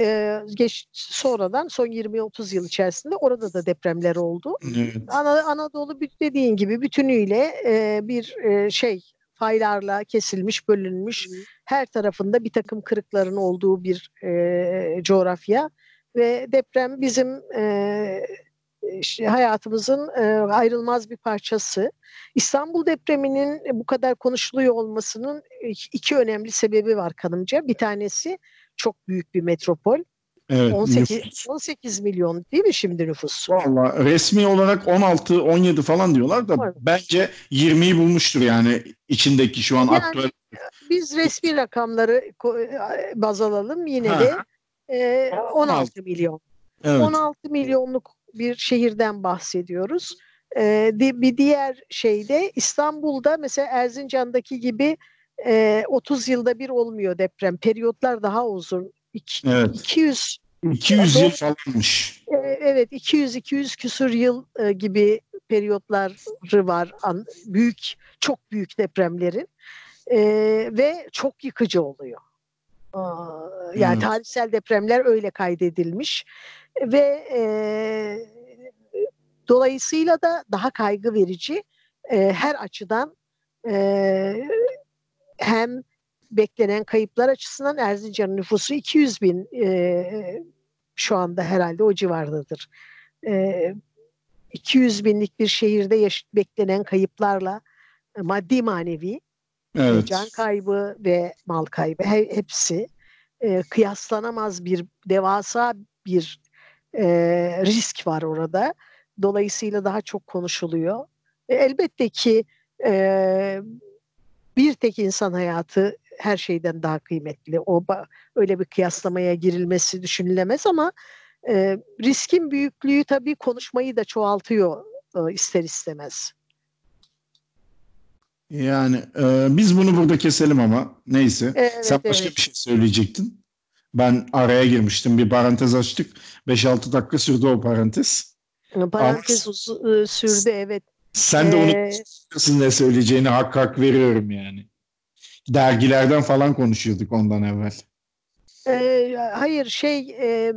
Speaker 2: e, geç sonradan son 20-30 yıl içerisinde orada da depremler oldu. Evet. Ana, Anadolu dediğin gibi bütünüyle e, bir e, şey faylarla kesilmiş, bölünmüş, her tarafında bir takım kırıkların olduğu bir e, coğrafya ve deprem bizim e, işte hayatımızın e, ayrılmaz bir parçası. İstanbul depreminin bu kadar konuşuluyor olmasının iki önemli sebebi var kanımca. Bir tanesi çok büyük bir metropol. Evet, 18, 18 milyon değil mi şimdi nüfus?
Speaker 1: Valla resmi olarak 16 17 falan diyorlar da evet. bence 20'yi bulmuştur yani içindeki şu an yani, aktüel.
Speaker 2: Biz resmi rakamları baz alalım yine ha. de e, 16 milyon. Evet. 16 milyonluk bir şehirden bahsediyoruz. E, bir diğer şeyde İstanbul'da mesela Erzincan'daki gibi e, 30 yılda bir olmuyor deprem. Periyotlar daha uzun. İki, evet. 200
Speaker 1: 200 yıl falanmış.
Speaker 2: E, evet 200-200 küsur yıl e, gibi periyotları var. Büyük, çok büyük depremlerin. E, ve çok yıkıcı oluyor. Yani evet. tarihsel depremler öyle kaydedilmiş ve e, dolayısıyla da daha kaygı verici e, her açıdan e, hem beklenen kayıplar açısından Erzincan nüfusu 200 bin e, şu anda herhalde o civardadır. E, 200 binlik bir şehirde yaş- beklenen kayıplarla e, maddi manevi evet. can kaybı ve mal kaybı he- hepsi e, kıyaslanamaz bir devasa bir e, risk var orada. Dolayısıyla daha çok konuşuluyor. E, elbette ki e, bir tek insan hayatı her şeyden daha kıymetli. O öyle bir kıyaslamaya girilmesi düşünülemez ama e, riskin büyüklüğü tabii konuşmayı da çoğaltıyor e, ister istemez.
Speaker 1: Yani e, biz bunu burada keselim ama neyse. Evet, Sen başka evet. bir şey söyleyecektin. Ben araya girmiştim. Bir parantez açtık. 5-6 dakika sürdü o parantez.
Speaker 2: Parantez Ama, sürdü evet.
Speaker 1: Sen de onu ee, ne söyleyeceğini hak hak veriyorum yani. Dergilerden falan konuşuyorduk ondan evvel.
Speaker 2: E, hayır şey e,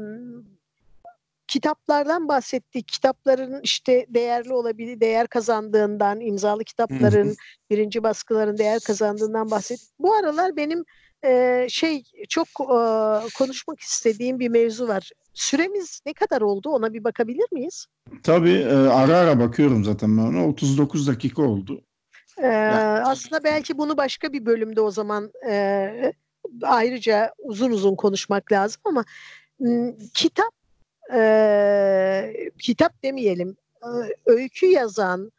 Speaker 2: kitaplardan bahsettik. Kitapların işte değerli olabilir, değer kazandığından, imzalı kitapların, birinci baskıların değer kazandığından bahsettik. Bu aralar benim e, şey çok e, konuşmak istediğim bir mevzu var. Süremiz ne kadar oldu ona bir bakabilir miyiz?
Speaker 1: Tabii e, ara ara bakıyorum zaten ben ona. 39 dakika oldu.
Speaker 2: Ee, aslında belki bunu başka bir bölümde o zaman e, ayrıca uzun uzun konuşmak lazım ama kitap e, kitap demeyelim öykü yazan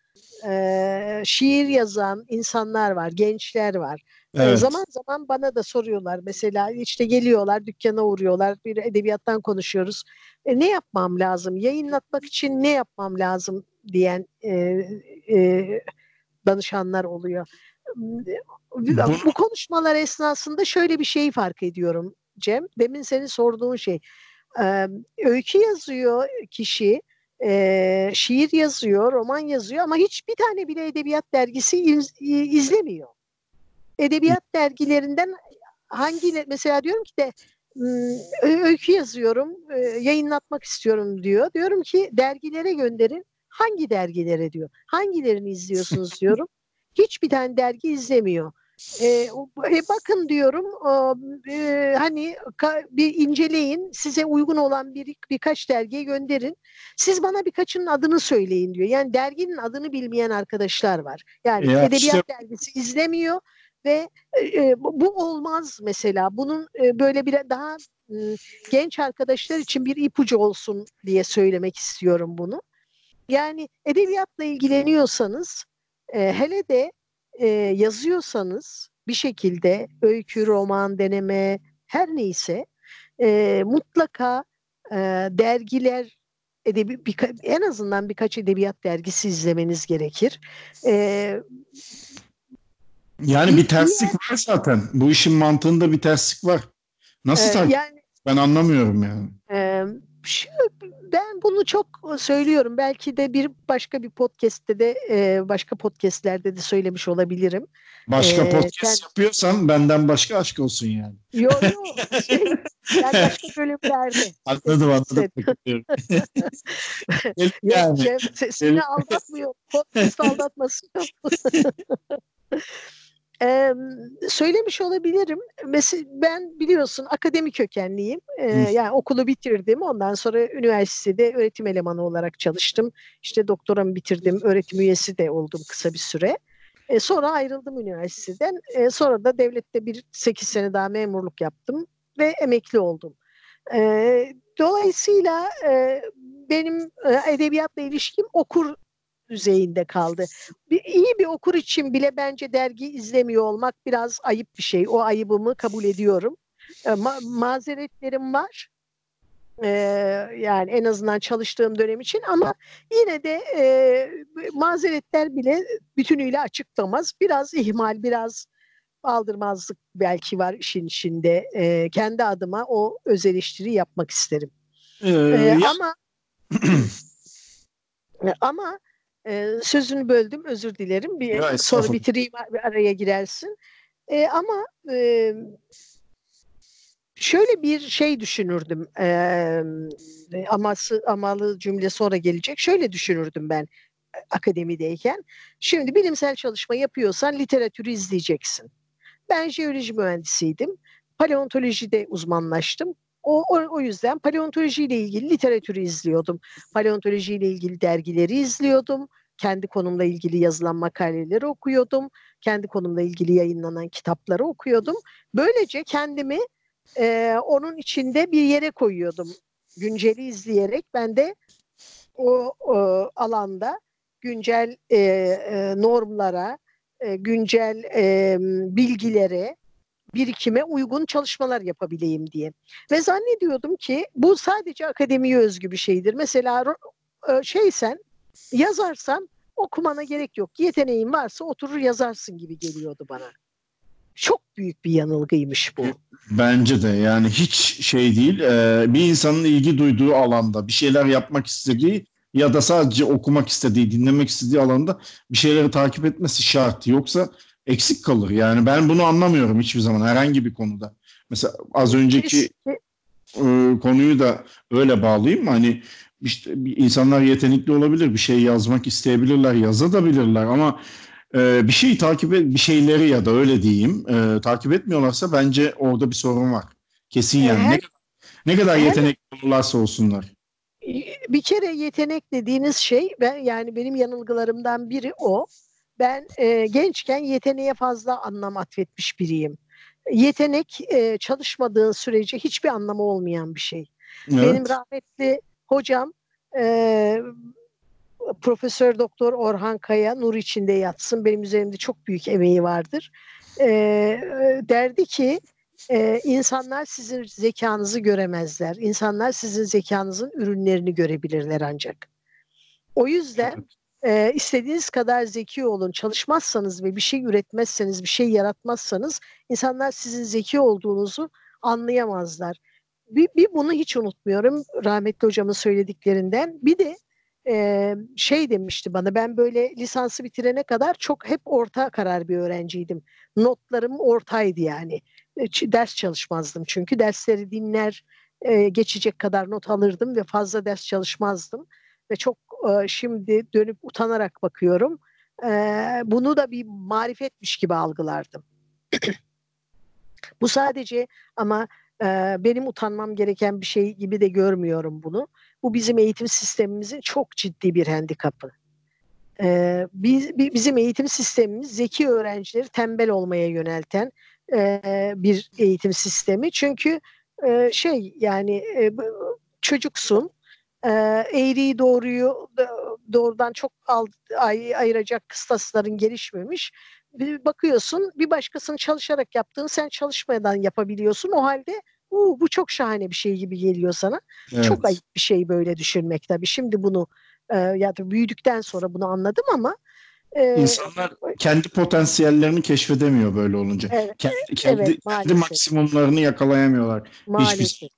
Speaker 2: e, şiir yazan insanlar var, gençler var. E,
Speaker 1: Evet.
Speaker 2: zaman zaman bana da soruyorlar mesela işte geliyorlar dükkana uğruyorlar bir edebiyattan konuşuyoruz. E, ne yapmam lazım? Yayınlatmak için ne yapmam lazım diyen e, e, danışanlar oluyor.
Speaker 1: Bu-
Speaker 2: Bu konuşmalar esnasında şöyle bir şeyi fark ediyorum Cem. Demin senin sorduğun şey. Ee, öykü yazıyor kişi, e, şiir yazıyor, roman yazıyor ama hiçbir tane bile edebiyat dergisi iz- izlemiyor. Edebiyat dergilerinden hangi mesela diyorum ki de "Hmm, öykü yazıyorum, yayınlatmak istiyorum diyor. Diyorum ki dergilere gönderin. Hangi dergilere diyor. Hangilerini izliyorsunuz (laughs) diyorum. Hiçbir tane dergi izlemiyor. E, e, bakın diyorum e, hani ka- bir inceleyin size uygun olan bir birkaç dergiye gönderin. Siz bana birkaçının adını söyleyin diyor. Yani derginin adını bilmeyen arkadaşlar var. Yani
Speaker 1: Ya
Speaker 2: edebiyat
Speaker 1: işte-
Speaker 2: dergisi izlemiyor ve e, bu, bu olmaz mesela. Bunun e, böyle bir daha m, genç arkadaşlar için bir ipucu olsun diye söylemek istiyorum bunu. Yani edebiyatla ilgileniyorsanız e, hele de e, yazıyorsanız bir şekilde öykü, roman, deneme her neyse e, mutlaka e, dergiler edebi birka- en azından birkaç edebiyat dergisi izlemeniz gerekir. E,
Speaker 1: Yani bir terslik var zaten. Bu işin mantığında bir terslik var. Nasıl
Speaker 2: e,
Speaker 1: takip?
Speaker 2: yani
Speaker 1: Ben anlamıyorum yani.
Speaker 2: Şu- ben bunu çok söylüyorum. Belki de bir başka bir podcast'te de e, başka podcast'lerde de söylemiş olabilirim.
Speaker 1: Başka
Speaker 2: Ee,
Speaker 1: podcast
Speaker 2: sen-
Speaker 1: yapıyorsan benden başka aşk olsun yani.
Speaker 2: Yo yo. Şey, yani başka (laughs) bölümlerde.
Speaker 1: Anladım anladım. (laughs)
Speaker 2: Yok
Speaker 1: yani.
Speaker 2: Se- seni aldatmıyor. Podcast aldatması yok. (laughs) Ee, söylemiş olabilirim. Mesela ben biliyorsun akademik kökenliyim. Ee,
Speaker 1: Hı.
Speaker 2: yani okulu bitirdim. Ondan sonra üniversitede öğretim elemanı olarak çalıştım. İşte doktoramı bitirdim. Öğretim üyesi de oldum kısa bir süre. E, sonra ayrıldım üniversiteden. E, sonra da devlette bir 8 sene daha memurluk yaptım ve emekli oldum. E, dolayısıyla e, benim e, edebiyatla ilişkim okur düzeyinde kaldı. Bir, iyi bir okur için bile bence dergi izlemiyor olmak biraz ayıp bir şey. O ayıbımı kabul ediyorum. E, ma- mazeretlerim var. E, yani en azından çalıştığım dönem için ama yine de e, mazeretler bile bütünüyle açıklamaz. Biraz ihmal, biraz aldırmazlık belki var işin içinde. E, kendi adıma o öz eleştiri yapmak isterim.
Speaker 1: Ee,
Speaker 2: E,
Speaker 1: ya-
Speaker 2: ama (clears throat) ama e, sözünü böldüm özür dilerim. Bir
Speaker 1: Ya,
Speaker 2: soru bitireyim bir araya girersin. E, ama e, şöyle bir şey düşünürdüm. E, aması amalı cümle sonra gelecek. Şöyle düşünürdüm ben e, akademideyken. Şimdi bilimsel çalışma yapıyorsan literatürü izleyeceksin. Ben jeoloji mühendisiydim. Paleontolojide uzmanlaştım. O, o, o yüzden paleontolojiyle ilgili literatürü izliyordum. Paleontolojiyle ilgili dergileri izliyordum. Kendi konumla ilgili yazılan makaleleri okuyordum. Kendi konumla ilgili yayınlanan kitapları okuyordum. Böylece kendimi e, onun içinde bir yere koyuyordum. Günceli izleyerek ben de o, o alanda güncel e, e, normlara, e, güncel e, bilgilere, birikime uygun çalışmalar yapabileyim diye. Ve zannediyordum ki bu sadece akademiye özgü bir şeydir. Mesela e, şeysen, yazarsan okumana gerek yok. Yeteneğin varsa oturur yazarsın gibi geliyordu bana. Çok büyük bir yanılgıymış bu.
Speaker 1: Bence de yani hiç şey değil. Ee, bir insanın ilgi duyduğu alanda bir şeyler yapmak istediği ya da sadece okumak istediği, dinlemek istediği alanda bir şeyleri takip etmesi şart. Yoksa eksik kalır. Yani ben bunu anlamıyorum hiçbir zaman herhangi bir konuda. Mesela az önceki e, konuyu da öyle bağlayayım. Hani işte insanlar yetenekli olabilir, bir şey yazmak isteyebilirler, yazabilirler ama e, bir şeyi takip et, bir şeyleri ya da öyle diyeyim, e, takip etmiyorlarsa bence orada bir sorun var. Kesin yani. Ne, ne kadar yetenekli olurlarsa olsunlar.
Speaker 2: bir kere yetenek dediğiniz şey ben yani benim yanılgılarımdan biri o. Ben e, gençken yeteneğe fazla anlam atfetmiş biriyim. Yetenek e, çalışmadığın sürece hiçbir anlamı olmayan bir şey.
Speaker 1: Evet.
Speaker 2: Benim rahmetli hocam e, Profesör Doktor Orhan Kaya nur içinde yatsın. Benim üzerimde çok büyük emeği vardır. E, derdi ki e, insanlar sizin zekanızı göremezler. İnsanlar sizin zekanızın ürünlerini görebilirler ancak. O yüzden e, istediğiniz kadar zeki olun. Çalışmazsanız ve bir şey üretmezseniz, bir şey yaratmazsanız insanlar sizin zeki olduğunuzu anlayamazlar. Bir, bir bunu hiç unutmuyorum rahmetli hocamın söylediklerinden. Bir de e, şey demişti bana ben böyle lisansı bitirene kadar çok hep orta karar bir öğrenciydim. Notlarım ortaydı yani. Ders çalışmazdım çünkü dersleri dinler e, geçecek kadar not alırdım ve fazla ders çalışmazdım. Ve çok e, şimdi dönüp utanarak bakıyorum. E, bunu da bir marifetmiş gibi algılardım. (clears throat) Bu sadece ama e, benim utanmam gereken bir şey gibi de görmüyorum bunu. Bu bizim eğitim sistemimizin çok ciddi bir handikapı. Biz, bizim eğitim sistemimiz zeki öğrencileri tembel olmaya yönelten bir eğitim sistemi. Çünkü şey yani çocuksun, e, eğriyi doğruyu doğrudan çok al, ay, ayıracak kıstasların gelişmemiş. Bir bakıyorsun bir başkasının çalışarak yaptığını sen çalışmadan yapabiliyorsun. O halde Uu, bu çok şahane bir şey gibi geliyor sana. Evet. Çok ayıp bir şey böyle düşünmek tabii. Şimdi bunu e, ya da büyüdükten sonra bunu anladım ama
Speaker 1: e, İnsanlar kendi potansiyellerini keşfedemiyor böyle olunca. Evet, kendi, kendi, evet, kendi maksimumlarını yakalayamıyorlar. Maalesef. Hiçbir... Şey.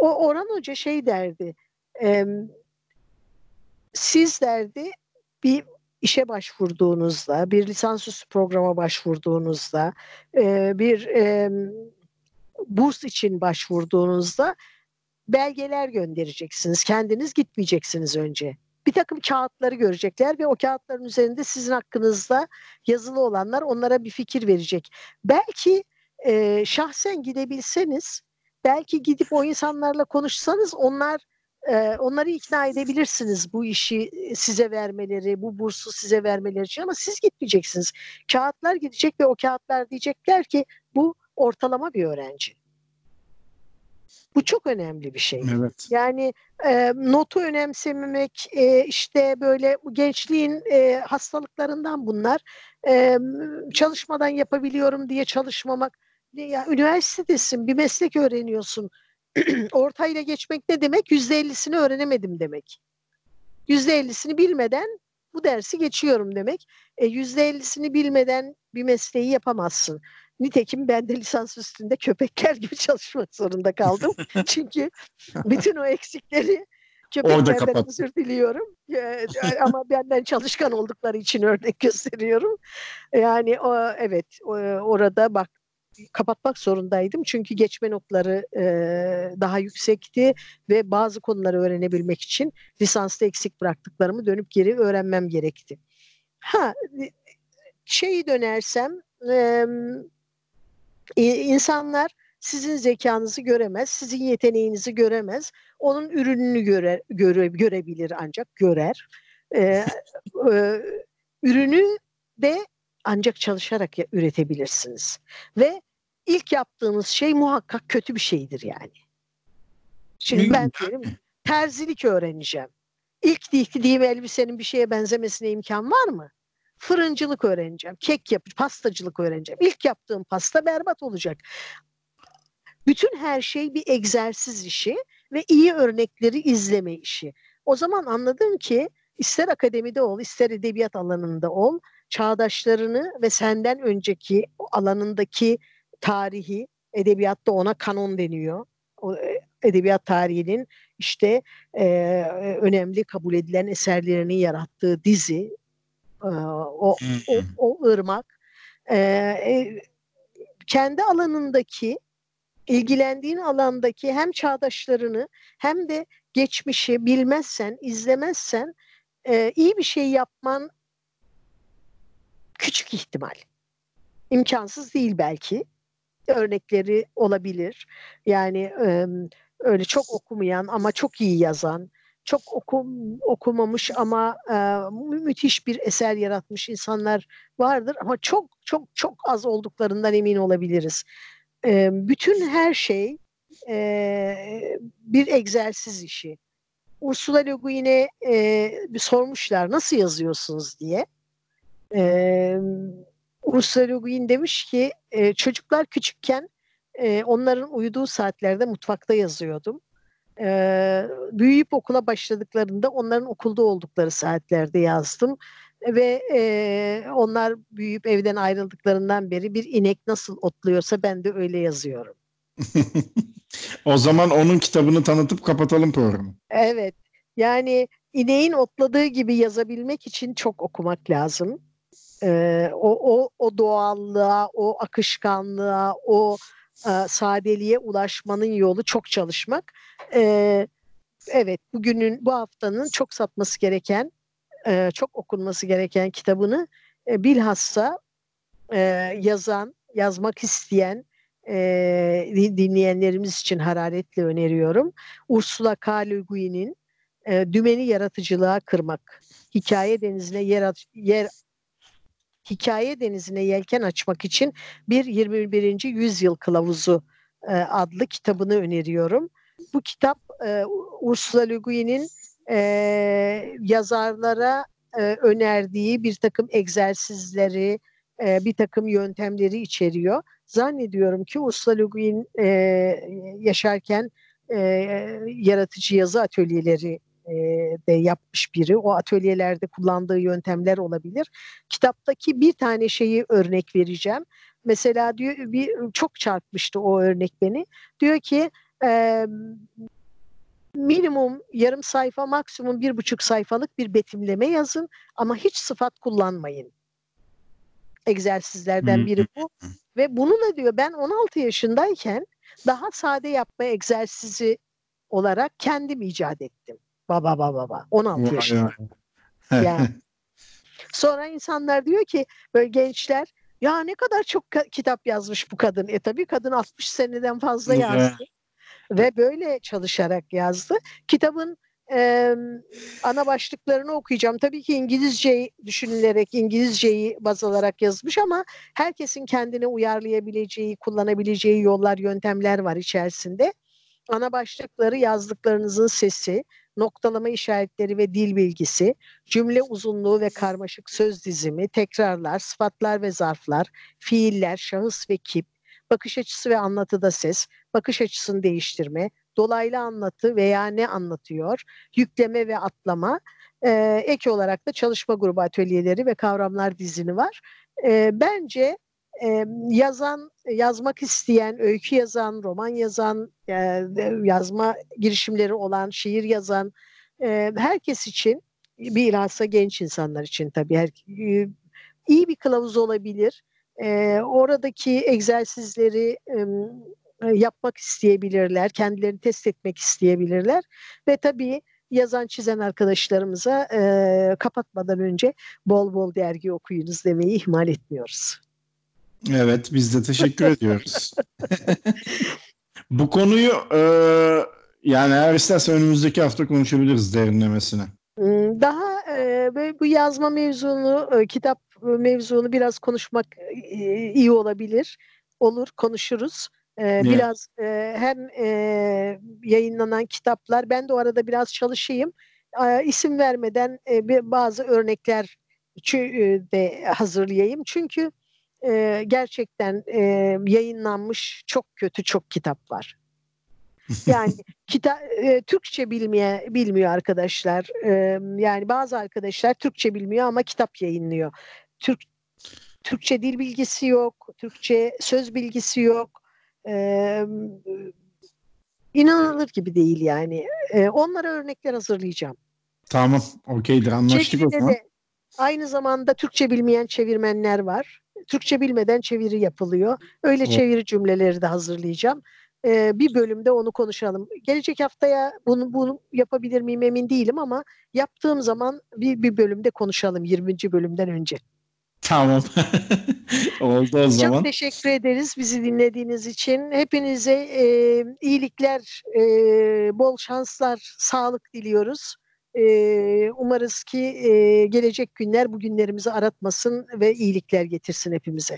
Speaker 2: O Orhan Hoca şey derdi. E, siz derdi bir işe başvurduğunuzda, bir lisansüstü programa başvurduğunuzda, e, bir e, burs için başvurduğunuzda belgeler göndereceksiniz. Kendiniz gitmeyeceksiniz önce. Bir takım kağıtları görecekler ve o kağıtların üzerinde sizin hakkınızda yazılı olanlar onlara bir fikir verecek. Belki e, şahsen gidebilseniz, belki gidip o insanlarla konuşsanız onlar e, onları ikna edebilirsiniz bu işi size vermeleri, bu bursu size vermeleri için ama siz gitmeyeceksiniz. Kağıtlar gidecek ve o kağıtlar diyecekler ki bu ortalama bir öğrenci. Bu çok önemli bir şey.
Speaker 1: Evet.
Speaker 2: Yani e, notu önemsememek, e, işte böyle gençliğin e, hastalıklarından bunlar. E, çalışmadan yapabiliyorum diye çalışmamak. Ya, üniversitedesin, bir meslek öğreniyorsun. (clears throat) Ortayla geçmek ne demek? Yüzde ellisini öğrenemedim demek. Yüzde ellisini bilmeden bu dersi geçiyorum demek. E, yüzde ellisini bilmeden bir mesleği yapamazsın. Nitekim ben de lisans üstünde köpekler gibi çalışmak zorunda kaldım. (laughs) Çünkü bütün o eksikleri köpeklerden özür diliyorum. Ama (laughs) benden çalışkan oldukları için örnek gösteriyorum. Yani o, evet orada bak kapatmak zorundaydım. Çünkü geçme notları e, daha yüksekti ve bazı konuları öğrenebilmek için lisansta eksik bıraktıklarımı dönüp geri öğrenmem gerekti. Ha şeyi dönersem e, insanlar sizin zekanızı göremez, sizin yeteneğinizi göremez. Onun ürününü göre, göre görebilir ancak görer. Ee, e, ürünü de ancak çalışarak üretebilirsiniz. Ve ilk yaptığınız şey muhakkak kötü bir şeydir yani. Şimdi ben diyelim terzilik öğreneceğim. İlk diktiğim elbisenin bir şeye benzemesine imkan var mı? Fırıncılık öğreneceğim, kek yap, pastacılık öğreneceğim. İlk yaptığım pasta berbat olacak. Bütün her şey bir egzersiz işi ve iyi örnekleri izleme işi. O zaman anladım ki ister akademide ol, ister edebiyat alanında ol, çağdaşlarını ve senden önceki alanındaki tarihi, edebiyatta ona kanon deniyor. O, e, edebiyat tarihinin işte e, önemli kabul edilen eserlerini yarattığı dizi, e, o, o, o ırmak, e, e, kendi alanındaki, ilgilendiğin alandaki hem çağdaşlarını hem de geçmişi bilmezsen, izlemezsen e, iyi bir şey yapman küçük ihtimal. İmkansız değil belki örnekleri olabilir. Yani öyle çok okumayan ama çok iyi yazan, çok okum, okumamış ama e, müthiş bir eser yaratmış insanlar vardır ama çok çok çok az olduklarından emin olabiliriz. bütün her şey bir egzersiz işi. Ursula Le Guin'e e, sormuşlar nasıl yazıyorsunuz diye. E, Ursula Le Guin demiş ki e, çocuklar küçükken e, onların uyuduğu saatlerde mutfakta yazıyordum. E, büyüyüp okula başladıklarında onların okulda oldukları saatlerde yazdım ve e, onlar büyüyüp evden ayrıldıklarından beri bir inek nasıl otluyorsa ben de öyle yazıyorum. (laughs)
Speaker 1: o zaman onun kitabını tanıtıp kapatalım programı.
Speaker 2: Evet. Yani ineğin otladığı gibi yazabilmek için çok okumak lazım. Ee, o, o, o doğallığa, o akışkanlığa, o e, sadeliğe ulaşmanın yolu çok çalışmak. Ee, evet, bugünün, bu haftanın çok satması gereken, e, çok okunması gereken kitabını e, bilhassa e, yazan, yazmak isteyen e, dinleyenlerimiz için hararetle öneriyorum. Ursula K. Le Guin'in e, Dümeni Yaratıcılığa Kırmak. Hikaye denizine yer, yer hikaye denizine yelken açmak için bir 21. yüzyıl kılavuzu e, adlı kitabını öneriyorum. Bu kitap e, Ursula Le Guin'in e, yazarlara e, önerdiği bir takım egzersizleri, e, bir takım yöntemleri içeriyor. Zannediyorum ki Ursula Le Guin e, yaşarken e, yaratıcı yazı atölyeleri e, de yapmış biri. O atölyelerde kullandığı yöntemler olabilir. Kitaptaki bir tane şeyi örnek vereceğim. Mesela diyor bir çok çarpmıştı o örnek beni. Diyor ki e, minimum yarım sayfa maksimum bir buçuk sayfalık bir betimleme yazın ama hiç sıfat kullanmayın. Egzersizlerden biri bu. Ve bunu da diyor ben 16 yaşındayken daha sade yapma egzersizi olarak kendim icat ettim. Baba baba baba 16 yaşında. yani. Sonra insanlar diyor ki böyle gençler ya ne kadar çok kitap yazmış bu kadın. E tabii kadın 60 seneden fazla yazdı. Ve böyle çalışarak yazdı. Kitabın e, ana başlıklarını okuyacağım. Tabii ki İngilizce düşünülerek, İngilizceyi baz alarak yazmış ama herkesin kendine uyarlayabileceği, kullanabileceği yollar, yöntemler var içerisinde. Ana başlıkları yazdıklarınızın sesi, noktalama işaretleri ve dil bilgisi, cümle uzunluğu ve karmaşık söz dizimi, tekrarlar, sıfatlar ve zarflar, fiiller, şahıs ve kip, bakış açısı ve anlatıda ses, bakış açısını değiştirme, dolaylı anlatı veya ne anlatıyor, yükleme ve atlama, e, ek olarak da çalışma grubu atölyeleri ve kavramlar dizini var. E, bence e, yazan, yazmak isteyen, öykü yazan, roman yazan, e, yazma girişimleri olan, şiir yazan e, herkes için, bilhassa genç insanlar için tabii her, e, iyi bir kılavuz olabilir. E, oradaki egzersizleri e, yapmak isteyebilirler, kendilerini test etmek isteyebilirler ve tabii yazan çizen arkadaşlarımıza e, kapatmadan önce bol bol dergi okuyunuz demeyi ihmal etmiyoruz.
Speaker 1: Evet biz de teşekkür ediyoruz. (laughs) Bu konuyu e, yani eğer isterse önümüzdeki hafta konuşabiliriz derinlemesine.
Speaker 2: Hmm, daha e, bu yazma mevzunu, e, kitap mevzunu biraz konuşmak e, iyi olabilir. Olur, konuşuruz. E, biraz e, hem e, yayınlanan kitaplar, ben de o arada biraz çalışayım. E, isim vermeden e, bazı örnekler e, de hazırlayayım. Çünkü e, gerçekten e, yayınlanmış çok kötü çok kitap var. (laughs) Yani kita e, Türkçe bilmeye bilmiyor arkadaşlar. E, yani bazı arkadaşlar Türkçe bilmiyor ama kitap yayınlıyor. Türk Türkçe dil bilgisi yok, Türkçe söz bilgisi yok. E, inanılır gibi değil yani. E, onlara örnekler hazırlayacağım.
Speaker 1: Tamam, okeydir. Anlaştık o zaman. De,
Speaker 2: aynı zamanda Türkçe bilmeyen çevirmenler var. Türkçe bilmeden çeviri yapılıyor. Öyle evet. çeviri cümleleri de hazırlayacağım. Ee, bir bölümde onu konuşalım. Gelecek haftaya bunu, bunu yapabilir miyim emin değilim ama yaptığım zaman bir, bir bölümde konuşalım 20. bölümden önce.
Speaker 1: Tamam. (laughs) Oldu o zaman.
Speaker 2: Çok teşekkür ederiz bizi dinlediğiniz için. Hepinize e, iyilikler, e, bol şanslar, sağlık diliyoruz. E, umarız ki e, gelecek günler bu günlerimizi aratmasın ve iyilikler getirsin hepimize.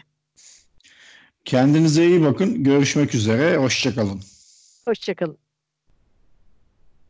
Speaker 1: Kendinize iyi bakın. Görüşmek üzere. Hoşçakalın.
Speaker 2: Hoşçakalın.